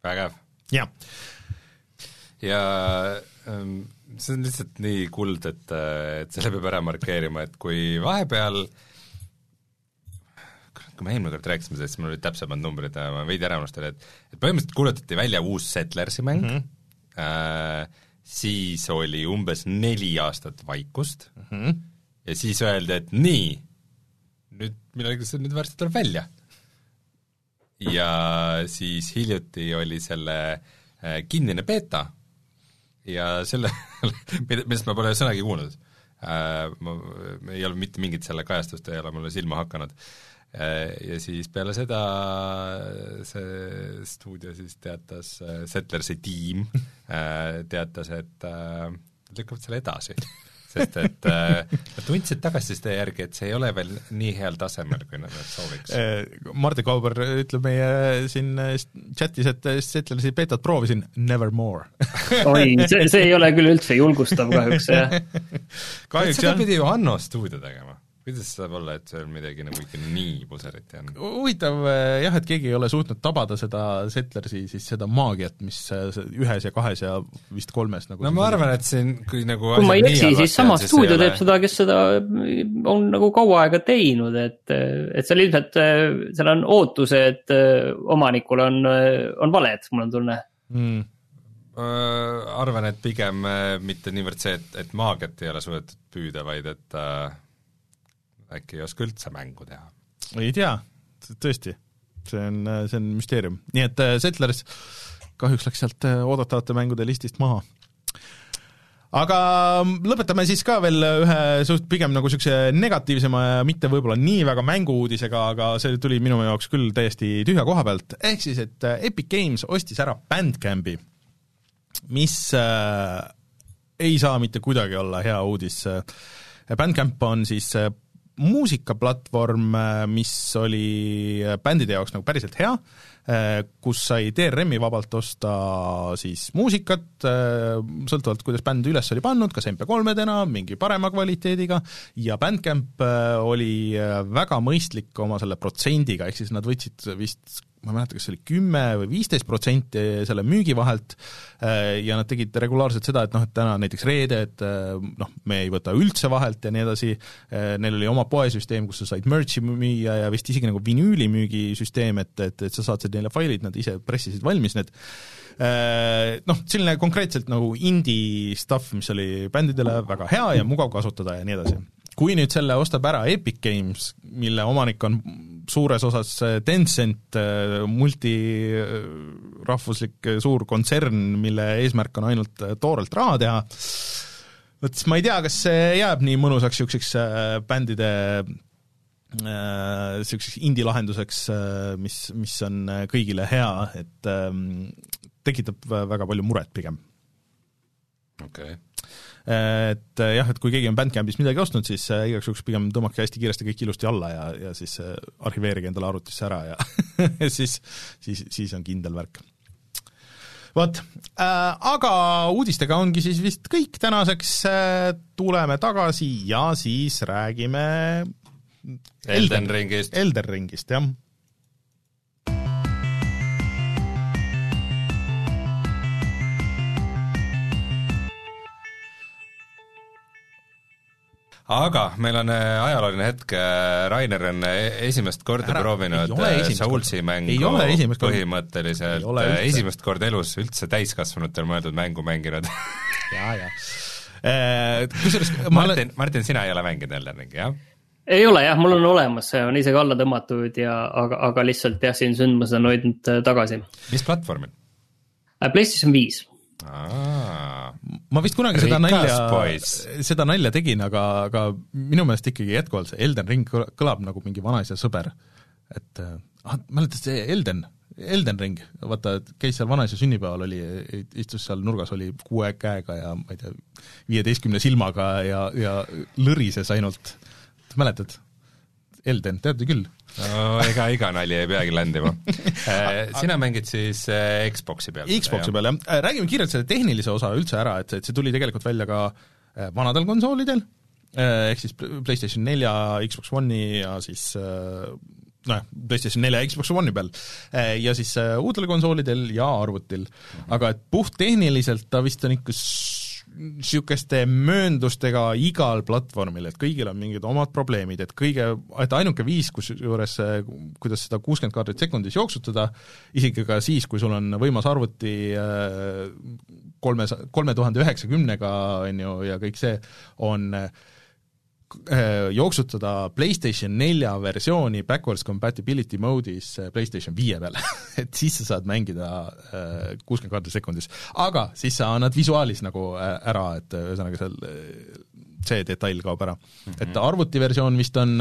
vägev. jah. ja ähm, see on lihtsalt nii kuld, et, äh, et selle peab ära markeerima, et kui vahepeal kui me eelmine kord rääkisime sellest, siis mul olid täpsemad numbrid, ma veidi ära unustasin, et et põhimõtteliselt kuulutati välja uus Settlersi mäng mm, -hmm. äh, siis oli umbes neli aastat vaikust mm, -hmm ja siis öeldi, et nii, nüüd millalgi see nüüd varsti tuleb välja. ja siis hiljuti oli selle äh, kinnine beeta. Ja selle millest ma pole sõnagi kuulnud. Äh,, ma ei ole mitte mingit selle kajastust, ei ole mulle silma hakanud. Äh,, ja siis peale seda see stuudio siis teatas, Settlersi tiim teatas, et lükkavad selle edasi sest et äh, nad tundsid tagasiside järgi, et see ei ole veel nii heal tasemel, kui nad sooviks. Äh, Martti Kauber ütleb meie siin äh, chatis, et Settlersi beetat proovisin, never more oi, see, see ei ole küll üldse julgustav kahjuks, jah. kahjuks jah. seda pidi ju Anno stuudio tegema kuidas saab olla, et seal midagi nagu ikka nii puseriti on? huvitav eh, jah, et keegi ei ole suutnud tabada seda Settlersi siis seda maagiat, mis eh, ühes ja kahes ja vist kolmes nagu no ma arvan, et siin kui nagu kui ma ei eksi, siis sama stuudio teeb ole... seda, kes seda on nagu kaua aega teinud, et, et seal ilmselt, seal on ootused omanikul on, on valed, mul on tunne. Mm. Arvan, et pigem mitte niivõrd see, et, et maagiat ei ole suudetud püüda, vaid et äh, äkki ei oska üldse mängu teha? ei tea, tõesti, see on, see on müsteerium, nii et äh, Settlers kahjuks läks sealt äh, oodatavate mängude listist maha. Aga lõpetame siis ka veel ühe suht pigem nagu niisuguse negatiivsema ja mitte võib-olla nii väga mängu-uudisega, aga see tuli minu jaoks küll täiesti tühja koha pealt, ehk siis, et äh, Epic Games ostis ära Bandcampi, mis äh, ei saa mitte kuidagi olla hea uudis. Bandcamp on siis muusikaplatvorm, äh, mis oli äh, bändide jaoks nagu päriselt hea, äh, kus sai DRM-i vabalt osta siis muusikat, sõltuvalt, kuidas bänd üles oli pannud, kas MP3-dena, mingi parema kvaliteediga, ja Bandcamp oli väga mõistlik oma selle protsendiga, ehk siis nad võtsid vist ma ei mäleta, kas see oli kümme või viisteist protsenti selle müügi vahelt ja nad tegid regulaarselt seda, et noh, et täna näiteks reede, et noh, me ei võta üldse vahelt ja nii edasi, neil oli oma poesüsteem, kus sa said merch'i müüa ja vist isegi nagu vinüülimüügisüsteem, et, et, et sa saatsid neile failid, nad ise pressisid valmis need noh, selline konkreetselt nagu indie stuff, mis oli bändidele väga hea ja mugav kasutada ja nii edasi kui nüüd selle ostab ära Epic Games, mille omanik on suures osas Tencent, multirahvuslik suur kontsern, mille eesmärk on ainult toorelt raha teha, vot siis ma ei tea, kas see jääb nii mõnusaks niisuguseks äh, bändide niisuguseks äh, indie-lahenduseks, äh, mis, mis on kõigile hea, et ähm, tekitab väga palju muret pigem. okei okay et eh, jah, et kui keegi on BandCampis midagi ostnud, siis eh, igaks juhuks pigem tõmmake hästi kiiresti kõik ilusti alla ja, ja siis eh, arhiveerige endale arvutisse ära ja siis, siis, siis on kindel värk vot äh,, aga uudistega ongi siis vist kõik tänaseks äh,, tuleme tagasi ja siis räägime Elden Ringist. Elden Ringist, jah aga meil on äh, ajalooline hetk, äh, Rainer on äh, esimest korda Ära, proovinud Soulsi mängu põhimõtteliselt. Esimest korda elus üldse täiskasvanutel mõeldud mängu mänginud. Ja, ja kusjuures Martin, Martin, sina ei ole mänginud Elden Ringi, jah? ei ole jah, mul on olemas, see on isegi alla tõmmatud ja aga, aga lihtsalt jah, siin sündmused on hoidnud tagasi. mis platvormil? PlayStation viis ma vist kunagi seda nalja, seda nalja tegin, aga, aga minu meelest ikkagi jätkuvalt see Elden Ring kõlab nagu mingi vanaisa sõber. et ah, mäletad see Elden, Elden Ring, vaata, käis seal vanaisa sünnipäeval, oli, istus seal nurgas, oli kuue käega ja ma ei tea, viieteistkümne silmaga ja, ja lõrises ainult, mäletad? Elden, teate küll no ega iga nali ei peagi ländima äh, sina mängid siis äh, Xboxi peal? Xboxi peal, jah. Äh, räägime kiirelt selle tehnilise osa üldse ära, et, et see tuli tegelikult välja ka vanadel konsoolidel, ehk siis PlayStation nelja, Xbox One'i ja siis nojah, PlayStation nelja ja Xbox One'i peal ja siis uutel konsoolidel ja arvutil. aga et puhttehniliselt ta vist on ikka niisuguste mööndustega igal platvormil, et kõigil on mingid omad probleemid, et kõige, et ainuke viis, kusjuures kuidas seda kuuskümmend kaadrit sekundis jooksutada, isegi ka siis, kui sul on võimas arvuti äh, kolme, kolme tuhande üheksakümnega, on ju, ja kõik see, on Äh, jooksutada PlayStation nelja versiooni backwards compatibility mode'is äh, PlayStation viie peal et siis sa saad mängida äh, kuuskümmend kaadrit sekundis. aga siis sa annad visuaalis nagu ära, et ühesõnaga seal see detail kaob ära mm. -hmm. et arvutiversioon vist on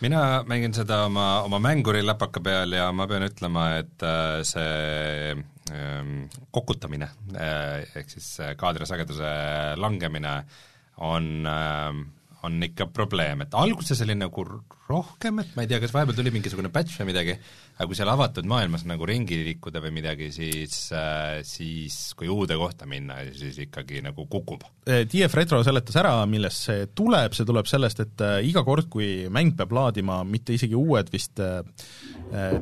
mina mängin seda oma, oma mänguri läpaka peal ja ma pean ütlema, et see ähm, kokutamine ehk siis kaadrisageduse langemine on ähm, on ikka probleem, et alguses oli nagu rohkem, et ma ei tea, kas vahepeal tuli mingisugune patch või midagi, aga kui seal avatud maailmas nagu ringi liikuda või midagi, siis, äh, siis kui uude kohta minna, siis ikkagi nagu kukub. TF Retro seletas ära, millest see tuleb, see tuleb sellest, et äh, iga kord, kui mäng peab laadima mitte isegi uued vist äh,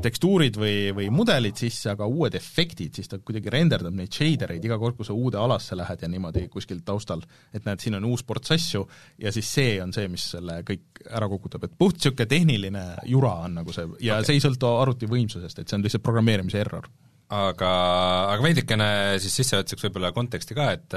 tekstuurid või, või mudelid sisse, aga uued efektid, siis ta kuidagi renderdab neid shadereid iga kord, kui sa uude alasse lähed ja niimoodi kuskil taustal, et näed, siin on uus ports asju ja siis see on see, mis selle kõik ära kukutab, et puht niisugune tehniline jura on nagu see ja okay. see ei sõltu arvuti arvuti võimsusest, et see on lihtsalt programmeerimise error. aga, aga veidikene siis sissejuhatuseks võib-olla konteksti ka, et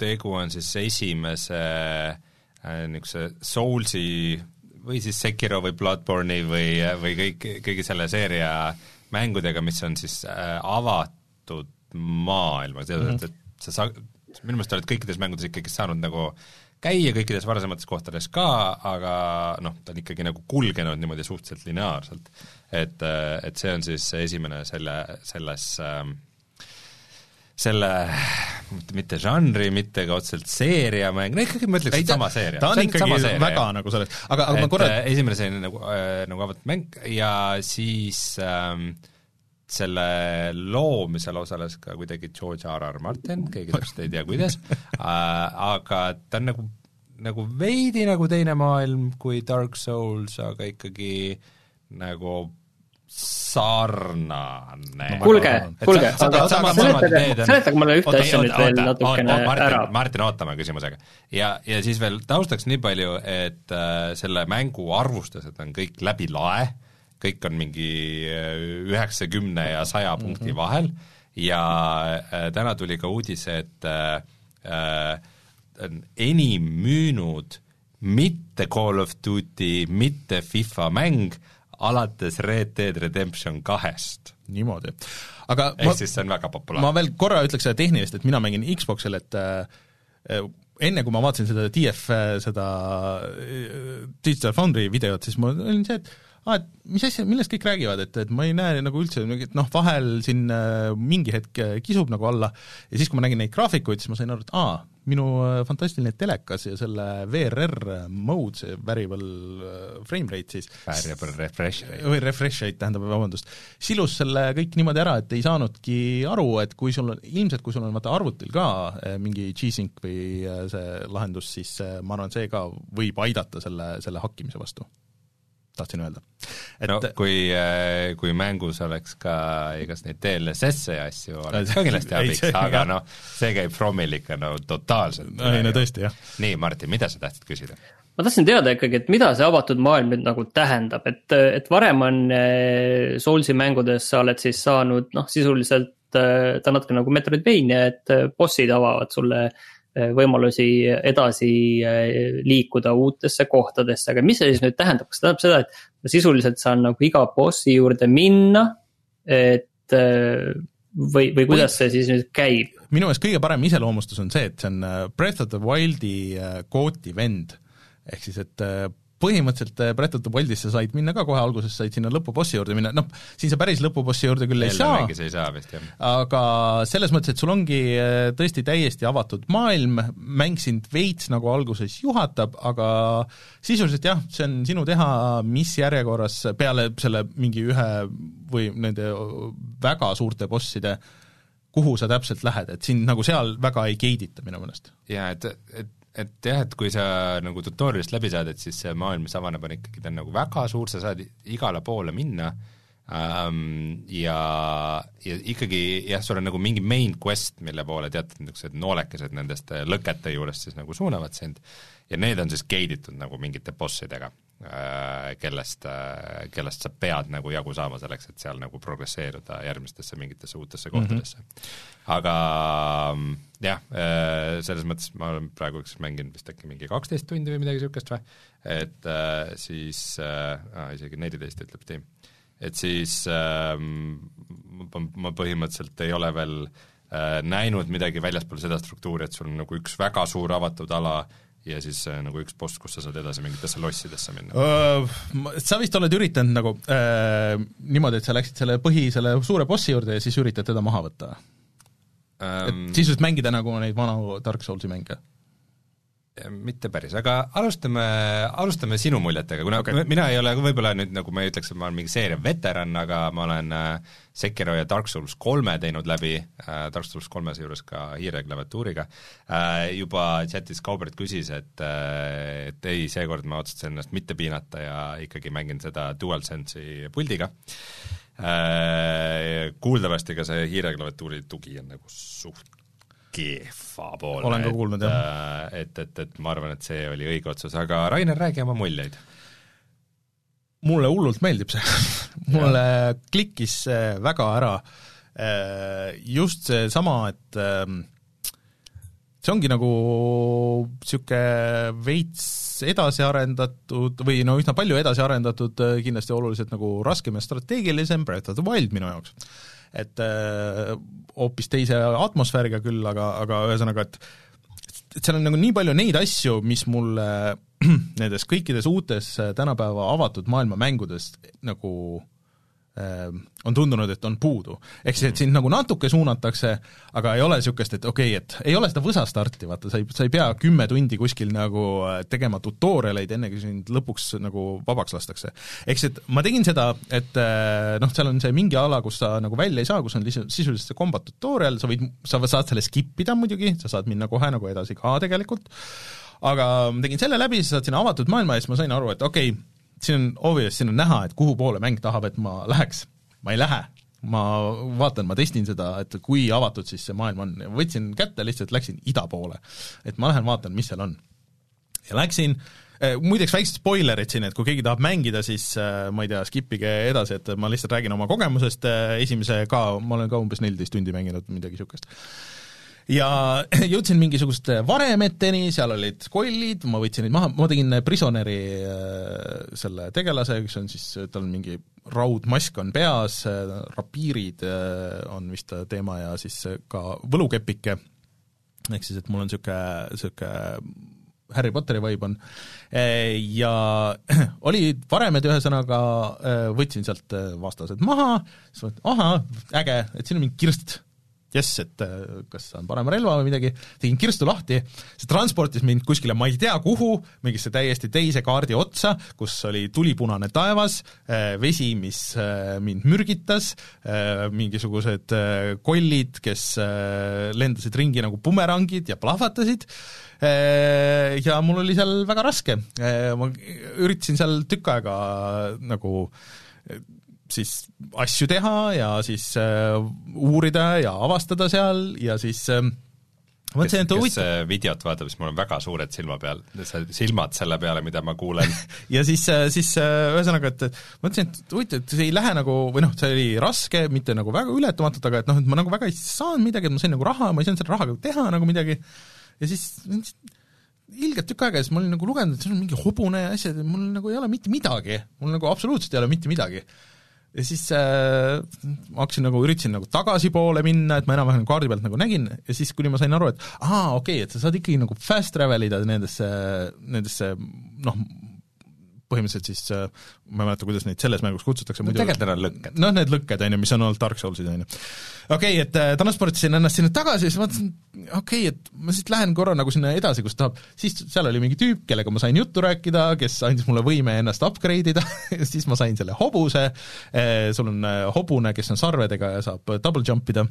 tegu on siis esimese äh, niisuguse Soulsi või siis Sekiro või Bloodborne'i või, või kõik, kõigi selle seeria mängudega, mis on siis äh, avatud maailmas, mm -hmm. et, et sa sa-, minu meelest oled kõikides mängudes ikkagi saanud nagu käia kõikides varasemates kohtades ka, aga noh, ta on ikkagi nagu kulgenud niimoodi suhteliselt lineaarselt. Et, et see on siis esimene selle, selles ähm, selle mitte, mitte žanri, mitte ka otseselt seeriamäng, no ikkagi ma ütleks, et sama seeria. ta on, on ikkagi seeria, väga jah. nagu selles, aga, aga et, ma korra äh, esimene selline nagu äh,, nagu avatud mäng ja siis ähm, selle loomisel osales ka kuidagi George R. R. Martin, keegi täpselt ei tea, kuidas äh,, aga ta on nagu, nagu veidi nagu teine maailm kui Dark Souls, aga ikkagi nagu sarnane no,. kuulge, kuulge, aga seletage, seletage mulle ühte asja nüüd veel natukene ära. Martin, ootame küsimusega. ja, ja siis veel taustaks nii palju, et äh, selle mängu arvustused on kõik läbi lae, kõik on mingi äh, üheksakümne ja saja punkti mm -hmm. vahel ja äh, täna tuli ka uudis, et äh, äh, enim müünud mitte Call of Duty, mitte FIFA mäng alates Red Dead Redemption kahest. niimoodi, aga ehk siis see on väga populaarne. ma veel korra ütleks seda tehnilist, et mina mängin Xboxil, et äh, enne kui ma vaatasin seda DF, äh, seda äh, Digital Foundry videot, siis mul oli see, et aa, et mis asja, millest kõik räägivad, et, et ma ei näe nagu üldse mingit noh, vahel siin äh, mingi hetk kisub nagu alla. Ja siis, kui ma nägin neid graafikuid, siis ma sain aru, et aa, minu äh, fantastiline telekas ja selle VRR mode, see variable äh, frame rate siis. Variable refresh rate. või refresh rate, tähendab, vabandust, silus selle kõik niimoodi ära, et ei saanudki aru, et kui sul on, ilmselt kui sul on vaata arvutil ka äh, mingi G-Sync või see lahendus, siis ma arvan, see ka võib aidata selle, selle hakkimise vastu tahtsin öelda. et no kui, äh, kui mängus oleks ka igas neid DLSS-e ja asju, oleks ka kindlasti abiks, aga noh, see käib Fromil ikka no totaalselt. ei no tõesti, jah. nii, Martin, mida sa tahtsid küsida? ma tahtsin teada ikkagi, et mida see avatud maailm nüüd nagu tähendab, et, et varem on äh, Soulsi mängudes sa oled siis saanud noh, sisuliselt äh, ta natuke nagu Metroidvania, et bossid avavad sulle äh, võimalusi edasi eh, liikuda uutesse kohtadesse, aga mis see siis nüüd tähendab, kas tähendab seda, et sisuliselt saan nagu iga bossi juurde minna, et eh, või, või kuidas see siis nüüd käib? minu meelest kõige parem iseloomustus on see, et see on Breath of the Wildi kooti vend. ehk siis, et põhimõtteliselt äh, Breath of the Wildisse said minna ka kohe alguses, said sinna lõpubossi juurde minna, noh, siin sa päris lõpubossi juurde küll ei saa, ei saa vist, aga selles mõttes, et sul ongi äh, tõesti täiesti avatud maailm, mäng sind veits nagu alguses juhatab, aga sisuliselt jah, see on sinu teha, mis järjekorras peale selle mingi ühe või nende väga suurte bosside kuhu sa täpselt lähed, et sind nagu seal väga ei gate'ita minu meelest. jaa, et, et et jah, et kui sa nagu tutorial'ist läbi saad, et siis see maailm, mis avaneb, on ikkagi, ta on nagu väga suur, sa saad igale poole minna ähm, ja, ja ikkagi jah, sul on nagu mingi main quest, mille poole teatud niisugused noolekesed nendest lõkete juurest siis nagu suunavad sind ja need on siis gate itud nagu mingite bossidega äh,, kellest äh,, kellest sa pead nagu jagu saama selleks, et seal nagu progresseeruda järgmistesse mingitesse uutesse kohtadesse. Mm. -hmm aga jah, äh, selles mõttes ma olen praeguseks mänginud vist äkki mingi kaksteist tundi või midagi niisugust või, et äh, siis äh,, isegi neliteist ütleb Steam, et siis äh, ma, ma põhimõtteliselt ei ole veel äh, näinud midagi väljaspool seda struktuuri, et sul on nagu üks väga suur avatud ala ja siis äh, nagu üks post, kus sa saad edasi mingitesse lossidesse minna? Sa vist oled üritanud nagu äh, niimoodi, et sa läksid selle põhi, selle suure bossi juurde ja siis üritad teda maha võtta? ähm, et sisuliselt mängida nagu neid vanu Dark Soulsi mänge? Mitte päris, aga alustame, alustame sinu muljetega, kuna okay. mina ei ole võib-olla nüüd nagu ma ei ütleks, et ma olen mingi seeria veteran, aga ma olen äh, Sekiro ja Dark Souls kolme teinud läbi äh,, Dark Souls kolme seejuures ka hiireklaviatuuriga äh,, juba chatis Kaubert küsis, et äh, et ei, seekord ma otsustasin ennast mitte piinata ja ikkagi mängin seda DualSense'i puldiga äh,, kuuldavasti ka see hiireklaviatuuri tugi on nagu suht kehvapoolne. olen ka kuulnud, jah. Äh, et, et, et ma arvan, et see oli õige otsus, aga Rainer, räägi oma muljeid. mulle hullult meeldib see mulle klikkis see väga ära, äh, just seesama, et ähm, see ongi nagu niisugune veits edasi arendatud või no üsna palju edasi arendatud, äh, kindlasti oluliselt nagu raskem ja strateegilisem Breath of the Wild minu jaoks. Et äh, hoopis teise atmosfääriga küll, aga, aga ühesõnaga, et et seal on nagu nii palju neid asju, mis mulle nendes kõikides uutes tänapäeva avatud maailma mängudes nagu on tundunud, et on puudu. ehk siis, et sind nagu natuke suunatakse, aga ei ole niisugust, et okei okay,, et ei ole seda võsastarti, vaata, sa ei, sa ei pea kümme tundi kuskil nagu äh, tegema tutorialeid, enne kui sind lõpuks nagu vabaks lastakse. ehk siis, et ma tegin seda, et äh, noh, seal on see mingi ala, kus sa nagu välja ei saa, kus on lihtsalt sisuliselt see combat tutorial, sa võid, sa saad selle skip ida muidugi, sa saad minna kohe nagu edasi ka tegelikult, aga ma tegin selle läbi, sa saad sinna avatud maailma ja siis ma sain aru, et okei okay,, siin on obvious, siin on näha, et kuhu poole mäng tahab, et ma läheks. ma ei lähe, ma vaatan, ma testin seda, et kui avatud siis see maailm on võtsin kätte, lihtsalt läksin ida poole. et ma lähen vaatan, mis seal on. ja läksin äh,, muideks väiksed spoilerid siin, et kui keegi tahab mängida, siis äh, ma ei tea, skip ige edasi, et ma lihtsalt räägin oma kogemusest äh,, esimese ka, ma olen ka umbes neliteist tundi mänginud, midagi niisugust ja jõudsin mingisuguste varemeteni, seal olid kollid, ma võtsin neid maha, ma tegin Prisoneri äh, selle tegelase, kes on siis, tal on mingi raudmask on peas, äh, rapiirid äh, on vist teema ja siis ka võlukepike, ehk siis et mul on niisugune, niisugune Harry Potteri vibe on, ja olid varemed, ühesõnaga võtsin sealt vastased maha, siis mõtlesin, ahah, äge, et siin on mingi kirst jess, et äh, kas saan parema relva või midagi, tegin kirstu lahti, see transportis mind kuskile ma ei tea kuhu, mingisse täiesti teise kaardi otsa, kus oli tulipunane taevas, äh, vesi, mis äh, mind mürgitas, mingisugused kollid, kes lendasid ringi nagu bumerangid ja plahvatasid, ja mul oli seal väga raske, ma üritasin seal tükk aega nagu siis asju teha ja siis äh, uurida ja avastada seal ja siis äh, et huvitav. kes videot vaatab, siis mul on väga suured silma peal, silmad selle peale, mida ma kuulen. Ja siis, äh, siis äh, ühesõnaga, et mõtlesin, et huvitav, et see ei lähe nagu, või noh, see oli raske, mitte nagu väga ületamatult, aga et noh, et ma nagu väga ei saanud midagi, et ma sain nagu raha, ma ei saanud selle rahaga teha nagu midagi, ja siis ilgelt tükk aega ja siis ma olin nagu lugenud, et see on mingi hobune ja asjad ja mul nagu ei ole mitte midagi, mul nagu absoluutselt ei ole mitte midagi ja siis äh, ma hakkasin nagu, üritasin nagu tagasipoole minna, et ma enam-vähem kaardi pealt nagu nägin. Ja siis, kuni ma sain aru, et aa, okei okay,, et sa saad ikkagi nagu fast travel ida nendesse, nendesse noh, põhimõtteliselt siis äh, ma ei mäleta, kuidas neid selles mängus kutsutakse no muidu tegelikult need on lõkked. noh, need lõkked, on ju, mis on olnud Dark Soulsid, on ju. okei okay,, et äh, transportisin ennast sinna tagasi, siis mõtlesin, okei okay,, et ma siit lähen korra nagu sinna edasi, kus tahab, siis seal oli mingi tüüp, kellega ma sain juttu rääkida, kes andis mulle võime ennast upgrade ida siis ma sain selle hobuse, äh, sul on hobune, kes on sarvedega ja saab double jump ida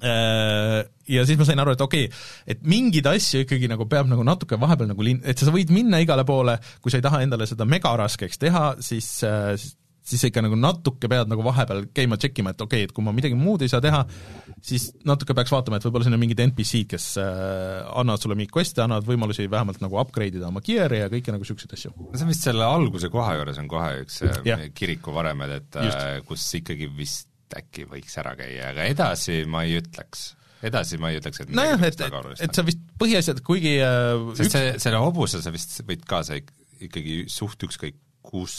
ja siis ma sain aru, et okei okay,, et mingeid asju ikkagi nagu peab nagu natuke vahepeal nagu lin-, et sa võid minna igale poole, kui sa ei taha endale seda megaraskeks teha, siis, äh, siis siis sa ikka nagu natuke pead nagu vahepeal käima check ima, et okei okay,, et kui ma midagi muud ei saa teha, siis natuke peaks vaatama, et võib-olla siin on mingid NPC-d, kes äh, annavad sulle mingeid quest'e, annavad võimalusi vähemalt nagu upgrade ida oma gear'i ja kõiki nagu niisuguseid asju. no see on vist selle alguse koha juures on kohe üks yeah. kiriku varemed, et Just. kus ikkagi vist äkki võiks ära käia, aga edasi ma ei ütleks edasi ma ei ütleks, et nojah, et, et, et sa vist põhiasjad, kuigi äh, sest üks... see, selle hobuse sa vist võid kaasa ikkagi suht ükskõik kus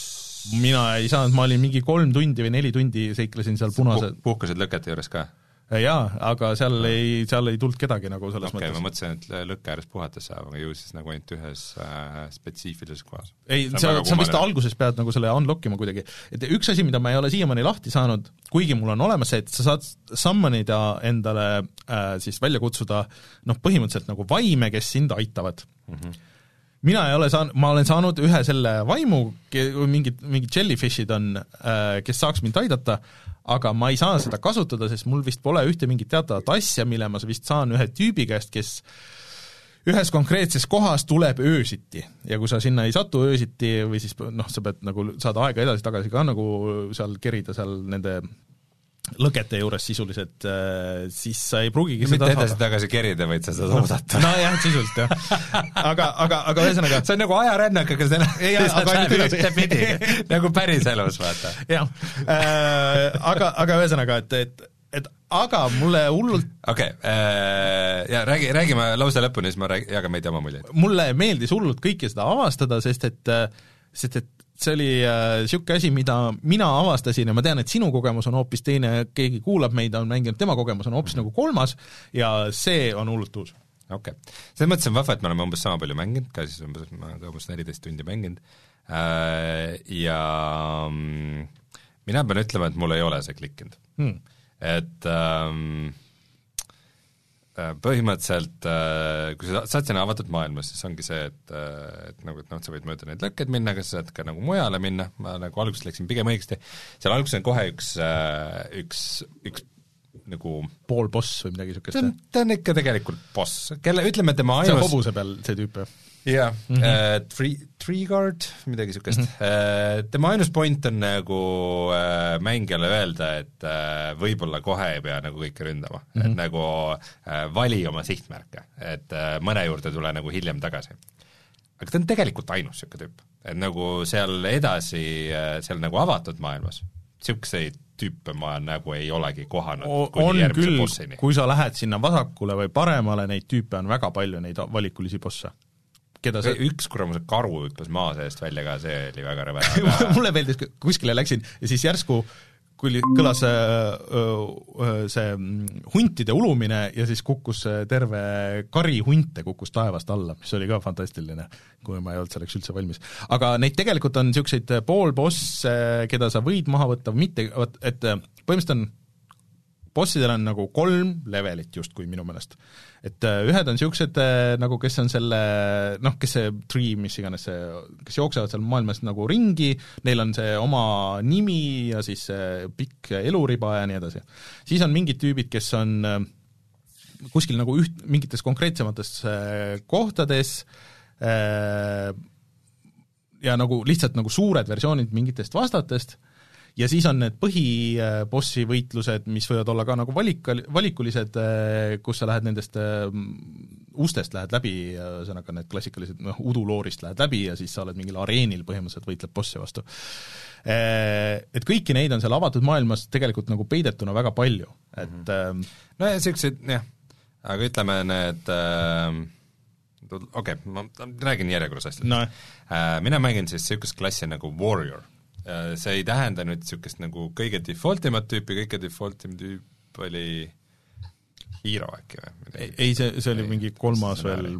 mina ei saanud, ma olin mingi kolm tundi või neli tundi seiklesin seal punase puhkasid lõkete juures ka? Jaa, aga seal ei, seal ei tulnud kedagi nagu selles okay, mõttes. ma mõtlesin, et lõkke ääres puhates saab, aga ju siis nagu ainult ühes äh, spetsiifilises kohas. ei, sa, sa vist alguses pead nagu selle unlock ima kuidagi. et üks asi, mida ma ei ole siiamaani lahti saanud, kuigi mul on olemas see, et sa saad summon ida endale äh, siis välja kutsuda noh, põhimõtteliselt nagu vaime, kes sind aitavad mm. -hmm mina ei ole saanud, ma olen saanud ühe selle vaimu, mingid, mingid jellyfish'id on, äh, kes saaks mind aidata, aga ma ei saa seda kasutada, sest mul vist pole ühte mingit teatavat asja, mille ma vist saan ühe tüübi käest, kes ühes konkreetses kohas tuleb öösiti. Ja kui sa sinna ei satu öösiti või siis noh, sa pead nagu, saad aega edasi-tagasi ka nagu seal kerida seal nende lõkete juures sisuliselt, äh, siis sa ei pruugigi mitte edasi-tagasi kerida, vaid sa saad oodata. nojah, sisuliselt jah. aga, aga, aga ühesõnaga see on nagu ajarännak, aga see läheb ühtepidi, nagu päriselus, vaata. jah äh,, aga, aga ühesõnaga, et, et et aga mulle hullult okei okay, äh,, ja räägi, räägime lause lõpuni, siis ma räägi-, jagame veidi oma muljeid. mulle meeldis hullult kõike seda avastada, sest et sest et see oli niisugune äh, asi, mida mina avastasin ja ma tean, et sinu kogemus on hoopis teine, keegi kuulab meid, on mänginud, tema kogemus on hoopis nagu kolmas ja see on hullult uus. okei okay., selles mõttes on vahva, et me oleme umbes sama palju mänginud, ka siis umbes, ma olen umbes neliteist tundi mänginud äh, ja mm, mina pean ütlema, et mul ei ole see klikkinud hmm.. et ähm, Äh, põhimõtteliselt äh, kui sa saad sinna avatud maailma, siis ongi see, et äh, et nagu, et noh, sa võid mööda neid lõkkeid minna, aga sa saad ka nagu mujale minna, ma nagu alguses läksin pigem õigesti, seal alguses on kohe üks, üks, üks nagu pool boss või midagi niisugust? ta on, ikka tegelikult boss, kelle, ütleme tema ainus see on hobuse peal see tüüp, jah? Jaa mm -hmm. uh,, Tree, Tree Guard, midagi niisugust mm. -hmm. Uh, tema ainus point on nagu uh, mängijale öelda, et uh, võib-olla kohe ei pea nagu kõike ründama mm, -hmm. et nagu uh, vali oma sihtmärke, et uh, mõne juurde tule nagu hiljem tagasi. aga ta on tegelikult ainus niisugune tüüp, et nagu seal edasi, seal nagu avatud maailmas, niisuguseid tüüpe ma nagu ei olegi kohanud o, on küll, kui sa lähed sinna vasakule või paremale, neid tüüpe on väga palju, neid valikulisi bosse keda see üks kuramuse karu hüppas maa seest välja ka, see oli väga rõve mulle meeldis, kuskile läksin ja siis järsku kui kõlas äh, äh, see mm, huntide ulumine ja siis kukkus terve kari hunte kukkus taevast alla, mis oli ka fantastiline, kui ma ei olnud selleks üldse valmis. aga neid tegelikult on niisuguseid poolbosse, keda sa võid maha võtta või mitte, vot et põhimõtteliselt on bossidel on nagu kolm levelit justkui minu meelest. et äh, ühed on niisugused äh, nagu, kes on selle noh, kes see tree, mis iganes see, kes jooksevad seal maailmas nagu ringi, neil on see oma nimi ja siis see pikk eluriba ja nii edasi. siis on mingid tüübid, kes on äh, kuskil nagu üht, mingites konkreetsemates kohtades ja nagu lihtsalt nagu suured versioonid mingitest vastatest ja siis on need põhibossi võitlused, mis võivad olla ka nagu valik, valikulised, äh, kus sa lähed nendest äh, ustest lähed läbi, ühesõnaga need klassikalised noh, uduloorist lähed läbi ja siis sa oled mingil areenil põhimõtteliselt, võitled bossi vastu. Äh, et kõiki neid on seal avatud maailmas tegelikult nagu peidetuna väga palju, et mm -hmm. no ja niisugused jah, aga ütleme, need äh okei okay,, ma räägin järjekorras asjadest no.. Mina mängin siis niisugust klassi nagu Warrior Äh, see ei tähenda nüüd niisugust nagu kõige default imat tüüpi, kõige default im tüüp oli Hero äkki või? ei, ei, see, see oli mingi kolmas veel,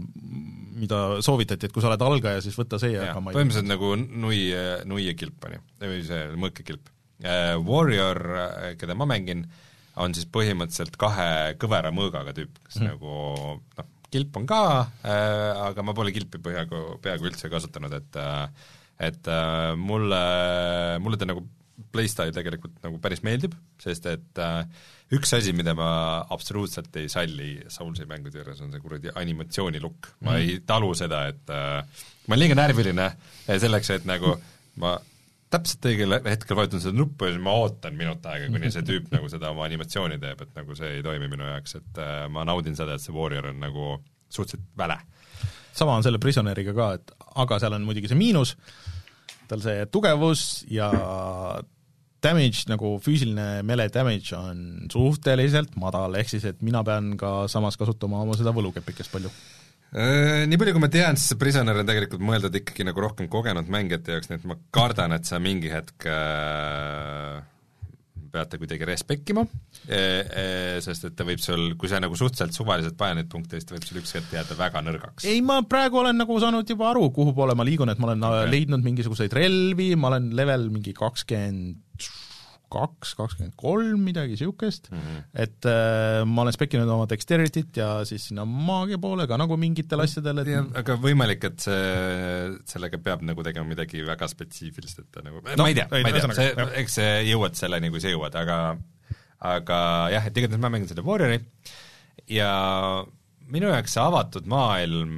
mida soovitati, et kui sa oled algaja, siis võta see, aga ma ei põhimõtteliselt nagu nui, nuiekilp oli, või see mõõkekilp. Äh, Warrior, äh, keda ma mängin, on siis põhimõtteliselt kahe kõvera mõõgaga tüüp, kes mm. nagu noh, kilp on ka äh,, aga ma pole kilpi peaaegu, peaaegu üldse kasutanud, et äh, et äh, mulle, mulle ta nagu playstyle tegelikult nagu päris meeldib, sest et äh, üks asi, mida ma absoluutselt ei salli Soulsi mängude juures, on see kuradi animatsioonilukk. ma mm. ei talu seda, et äh, ma olen liiga närviline selleks, et nagu ma täpselt õigel hetkel vajutan seda nuppu ja siis ma ootan minut aega, kuni see tüüp nagu seda oma animatsiooni teeb, et nagu see ei toimi minu jaoks, et äh, ma naudin seda, et see Warrior on nagu suhteliselt väle sama on selle Prisoneriga ka, et aga seal on muidugi see miinus, tal see tugevus ja damage nagu füüsiline melee damage on suhteliselt madal, ehk siis et mina pean ka samas kasutama oma seda võlukepikest palju. Äh, Nii palju, kui ma tean, siis see Prisoner on tegelikult mõeldud ikkagi nagu rohkem kogenud mängijate jaoks, nii et ma kardan, et sa mingi hetk äh, peate kuidagi respekkima, e, e, sest et ta võib sul, kui sa nagu suhteliselt suvaliselt vaja neid punkte, siis ta võib sul üks hetk jääda väga nõrgaks. ei, ma praegu olen nagu saanud juba aru, kuhu poole ma liigun, et ma olen okay. leidnud mingisuguseid relvi, ma olen level mingi kakskümmend kaks, kakskümmend kolm, midagi niisugust mm, -hmm. et äh, ma olen spekkinud oma dexterity't ja siis sinna maagia poole ka nagu mingitel asjadel, et ja, aga võimalik, et see, sellega peab nagu tegema midagi väga spetsiifilist, et nagu no, ma ei tea, ma ei tea, see, eks sa jõuad selleni, kui sa jõuad, aga aga jah, et igatahes ma mängin seda Warriori. Ja minu jaoks see avatud maailm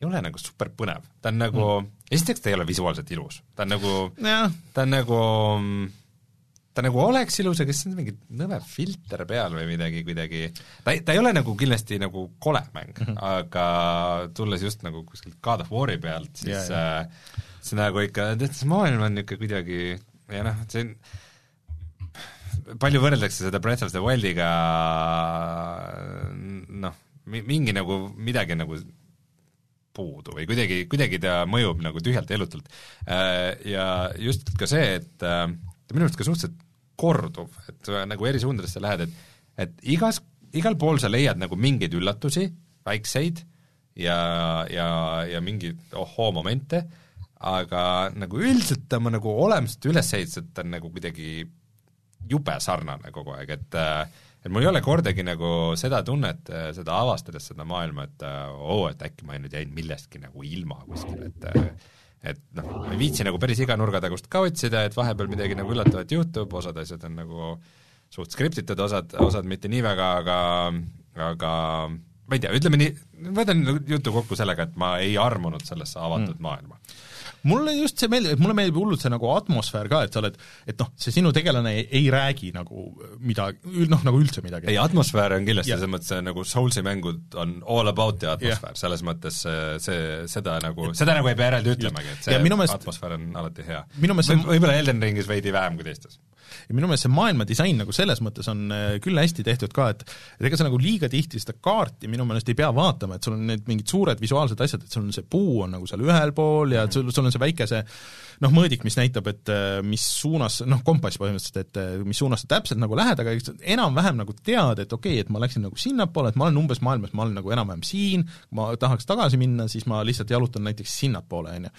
ei ole nagu super põnev, ta on nagu mm., esiteks ta ei ole visuaalselt ilus, ta on nagu, ta on nagu ta nagu oleks ilus, aga siis on mingi nõme filter peal või midagi kuidagi, ta ei, ta ei ole nagu kindlasti nagu kole mäng mm, -hmm. aga tulles just nagu kuskilt God of War'i pealt, siis yeah, yeah. äh, see nagu ikka, tead, see maailm on niisugune kuidagi ja noh, see on palju võrreldakse seda Breath of the Wildiga noh, mingi nagu, midagi nagu puudu või kuidagi, kuidagi ta mõjub nagu tühjalt ja elutult. Äh, ja just ka see, et ta minu arust ka suhteliselt korduv, et nagu eri suundadesse lähed, et et igas, igal pool sa leiad nagu mingeid üllatusi, väikseid, ja, ja, ja mingeid ohoo-momente, aga nagu üldiselt oma nagu olemuselt üles ehitatud ta on nagu kuidagi jube sarnane kogu aeg, et et mul ei ole kordagi nagu seda tunnet, seda avastades seda maailma, et oo, et äkki ma nüüd jäin millestki nagu ilma kuskil, et et noh, ma ei viitsi nagu päris iga nurga tagust ka otsida, et vahepeal midagi nagu üllatavat juhtub, osad asjad on nagu suht skriptitud, osad, osad mitte nii väga, aga aga ma ei tea, ütleme nii, võtan jutu kokku sellega, et ma ei armunud sellesse avatud mm. maailma mulle just see meeldib, mulle meeldib hullult see nagu atmosfäär ka, et sa oled, et noh, see sinu tegelane ei, ei räägi nagu midagi, noh, nagu üldse midagi. ei, atmosfäär on kindlasti selles mõttes nagu Soulsi mängud on all about the atmosfäär, selles mõttes see, seda nagu, seda nagu ei pea eraldi ütlemagi, et see meelest, atmosfäär on alati hea. võib-olla Elden Ringis veidi vähem kui teistes ja minu meelest see maailmadisain nagu selles mõttes on äh, küll hästi tehtud ka, et et ega sa nagu liiga tihti seda kaarti minu meelest ei pea vaatama, et sul on need mingid suured visuaalsed asjad, et sul on see puu on nagu seal ühel pool ja sul, sul on see väike see noh, mõõdik, mis näitab, et äh, mis suunas, noh, kompass põhimõtteliselt, et äh, mis suunas sa täpselt nagu lähed, aga enam-vähem nagu tead, et okei okay,, et ma läksin nagu sinnapoole, et ma olen umbes maailmas, ma olen nagu enam-vähem siin, ma tahaks tagasi minna, siis ma lihtsalt jalutan näiteks sinnapoole, on ju.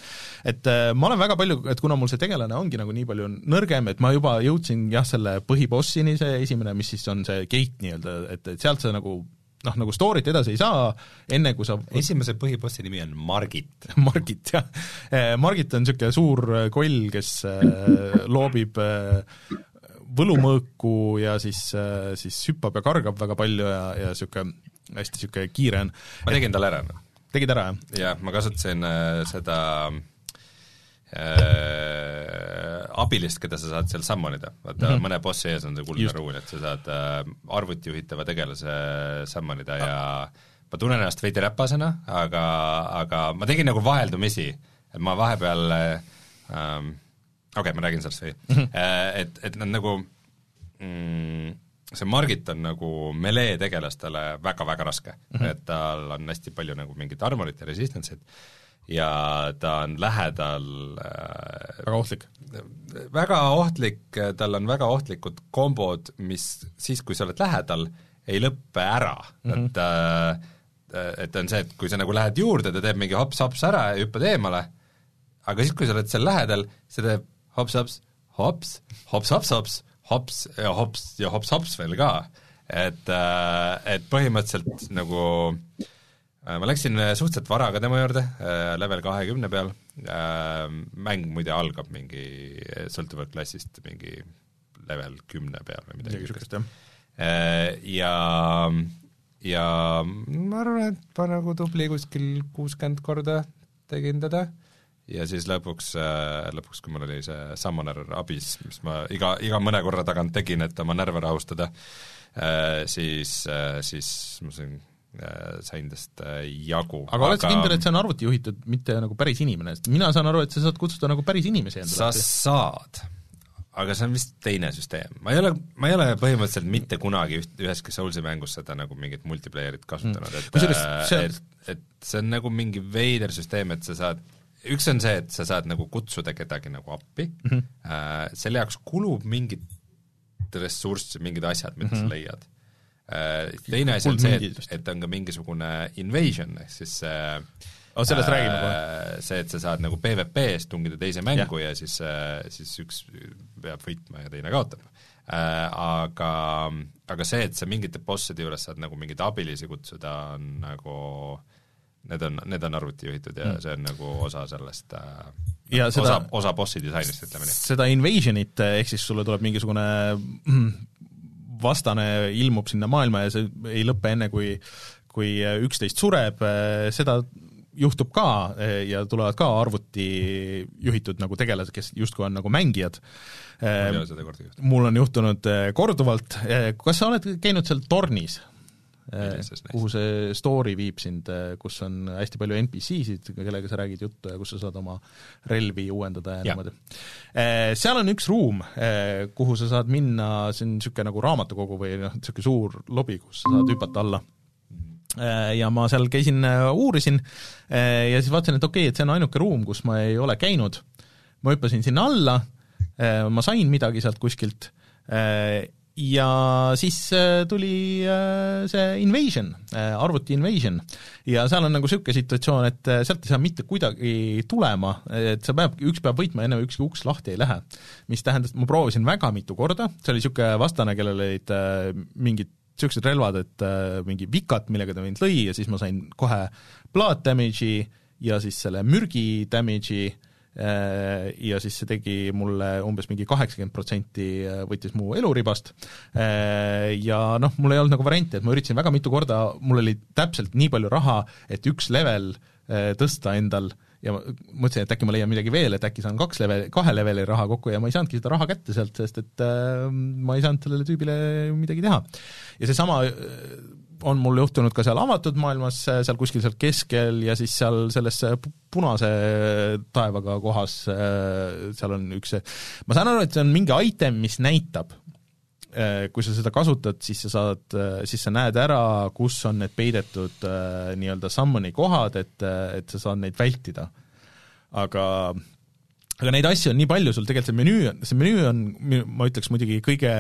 et äh, ma olen väga palju, et kuna mul see tegelane ongi nagu nii palju nõrgem, et ma juba jõudsin jah, selle põhibossini, see esimene, mis siis on see gate nii-öelda, et, et sealt sa nagu noh, nagu story't edasi ei saa, enne kui sa esimese põhibossi nimi on Margit Margit, jah. Eh, Margit on niisugune suur eh, koll, kes eh, loobib võlumõõku ja siis, siis hüppab ja kargab väga palju ja, ja niisugune hästi niisugune kiire on. ma tegin talle ära. tegid ära, jah? jah, ma kasutasin äh, seda äh, abilist, keda sa saad seal summon ida, vaata mm -hmm. mõne bossi ees on see kuldne ruun, et sa saad äh, arvuti juhitava tegelase summon ida ja ma tunnen ennast veidi räpasena, aga, aga ma tegin nagu vaheldumisi, et ma vahepeal ähm, okei okay,, ma räägin sellest või? Mm, -hmm. et, et nad nagu mm, see Margit on nagu melee tegelastele väga-väga raske. Mm, -hmm. et tal on hästi palju nagu mingit armorit ja resistance'it ja ta on lähedal äh, väga ohtlik? väga ohtlik, tal on väga ohtlikud kombod, mis siis, kui sa oled lähedal, ei lõppe ära mm, -hmm. et äh, et on see, et kui sa nagu lähed juurde, ta teeb mingi hops-hops ära ja hüppad eemale, aga siis, kui sa oled seal lähedal, see teeb hops-hops, hops, hops-hops-hops, hops ja hops ja hops-hops veel ka. et, äh, et põhimõtteliselt nagu äh, Äh, ma läksin äh, suhteliselt vara ka tema juurde, äh, level kahekümne peal, mäng muide algab mingi, sõltuvalt klassist, mingi level kümne peal või midagi niisugust. Ja, ja ma arvan, et ma nagu tubli kuskil kuuskümmend korda tegin teda ja siis lõpuks, lõpuks, kui mul oli see summoner abis, mis ma iga, iga mõne korra tagant tegin, et oma närve rahustada, siis, siis ma sain Äh, sain tast äh, jagu. aga oled sa kindel, et see on arvuti juhitud, mitte nagu päris inimene, sest mina saan aru, et sa saad kutsuda nagu päris inimesi endale? sa saad, aga see on vist teine süsteem. ma ei ole, ma ei ole põhimõtteliselt mitte kunagi üht, üheski Soulsi mängus seda nagu mingit multiplayer'it kasutanud mm., et see... et, et see on nagu mingi veider süsteem, et sa saad üks on see, et sa saad nagu kutsuda kedagi nagu appi mm, -hmm. selle jaoks kulub mingit ressurssi, mingid asjad, mida mm -hmm. sa leiad Äh, teine asi on see, et, et on ka mingisugune invasion, ehk siis see oh, sellest äh, räägime kohe. see, et sa saad nagu PVP-s tungida teise mängu ja, ja siis, äh, siis üks peab võitma ja teine kaotab äh,. Aga, aga see, et sa mingite bosside juures saad nagu mingeid abilisi kutsuda, on nagu need on, need on arvuti juhitud ja mm. see on nagu osa sellest äh, ja seda, osa, osa bossi disainist, ütleme nii. seda invasion'it, ehk siis sulle tuleb mingisugune vastane ilmub sinna maailma ja see ei lõpe enne, kui kui üksteist sureb, seda juhtub ka ja tulevad ka arvuti juhitud nagu tegelased, kes justkui on nagu mängijad. mul on juhtunud korduvalt, kas sa oled käinud seal tornis? Kuhu see story viib sind, kus on hästi palju NPC-sid, kellega sa räägid juttu ja kus sa saad oma relvi uuendada ja, ja. niimoodi. Seal on üks ruum, kuhu sa saad minna, see on niisugune nagu raamatukogu või noh, niisugune suur lobi, kus sa saad hüpata alla ja ma seal käisin, uurisin ja siis vaatasin, et okei okay,, et see on ainuke ruum, kus ma ei ole käinud, ma hüppasin sinna alla, ma sain midagi sealt kuskilt ja siis äh, tuli äh, see invasion, äh, arvuti invasion. ja seal on nagu niisugune situatsioon, et sealt ei saa mitte kuidagi tulema, et sa pead, üks peab võitma, enne ükski uks lahti ei lähe. mis tähendas, et ma proovisin väga mitu korda, see oli niisugune vastane, kellel olid mingid niisugused relvad, et mingi vikat, millega ta mind lõi ja siis ma sain kohe blood damage'i ja siis selle mürgi damage'i ja siis see tegi mulle umbes mingi kaheksakümmend protsenti võttis mu eluribast ja noh, mul ei olnud nagu varianti, et ma üritasin väga mitu korda, mul oli täpselt nii palju raha, et üks level tõsta endal ja mõtlesin, et äkki ma leian midagi veel, et äkki saan kaks level, kahe leveli raha kokku ja ma ei saanudki seda raha kätte sealt, sest et äh, ma ei saanud sellele tüübile midagi teha. ja seesama on mul juhtunud ka seal avatud maailmas, seal kuskil seal keskel ja siis seal selles punase taevaga kohas, seal on üks, ma saan aru, et see on mingi item, mis näitab, kui sa seda kasutad, siis sa saad, siis sa näed ära, kus on need peidetud nii-öelda summon'i kohad, et, et sa saad neid vältida. aga aga neid asju on nii palju, sul tegelikult see menüü, see menüü on, ma ütleks muidugi kõige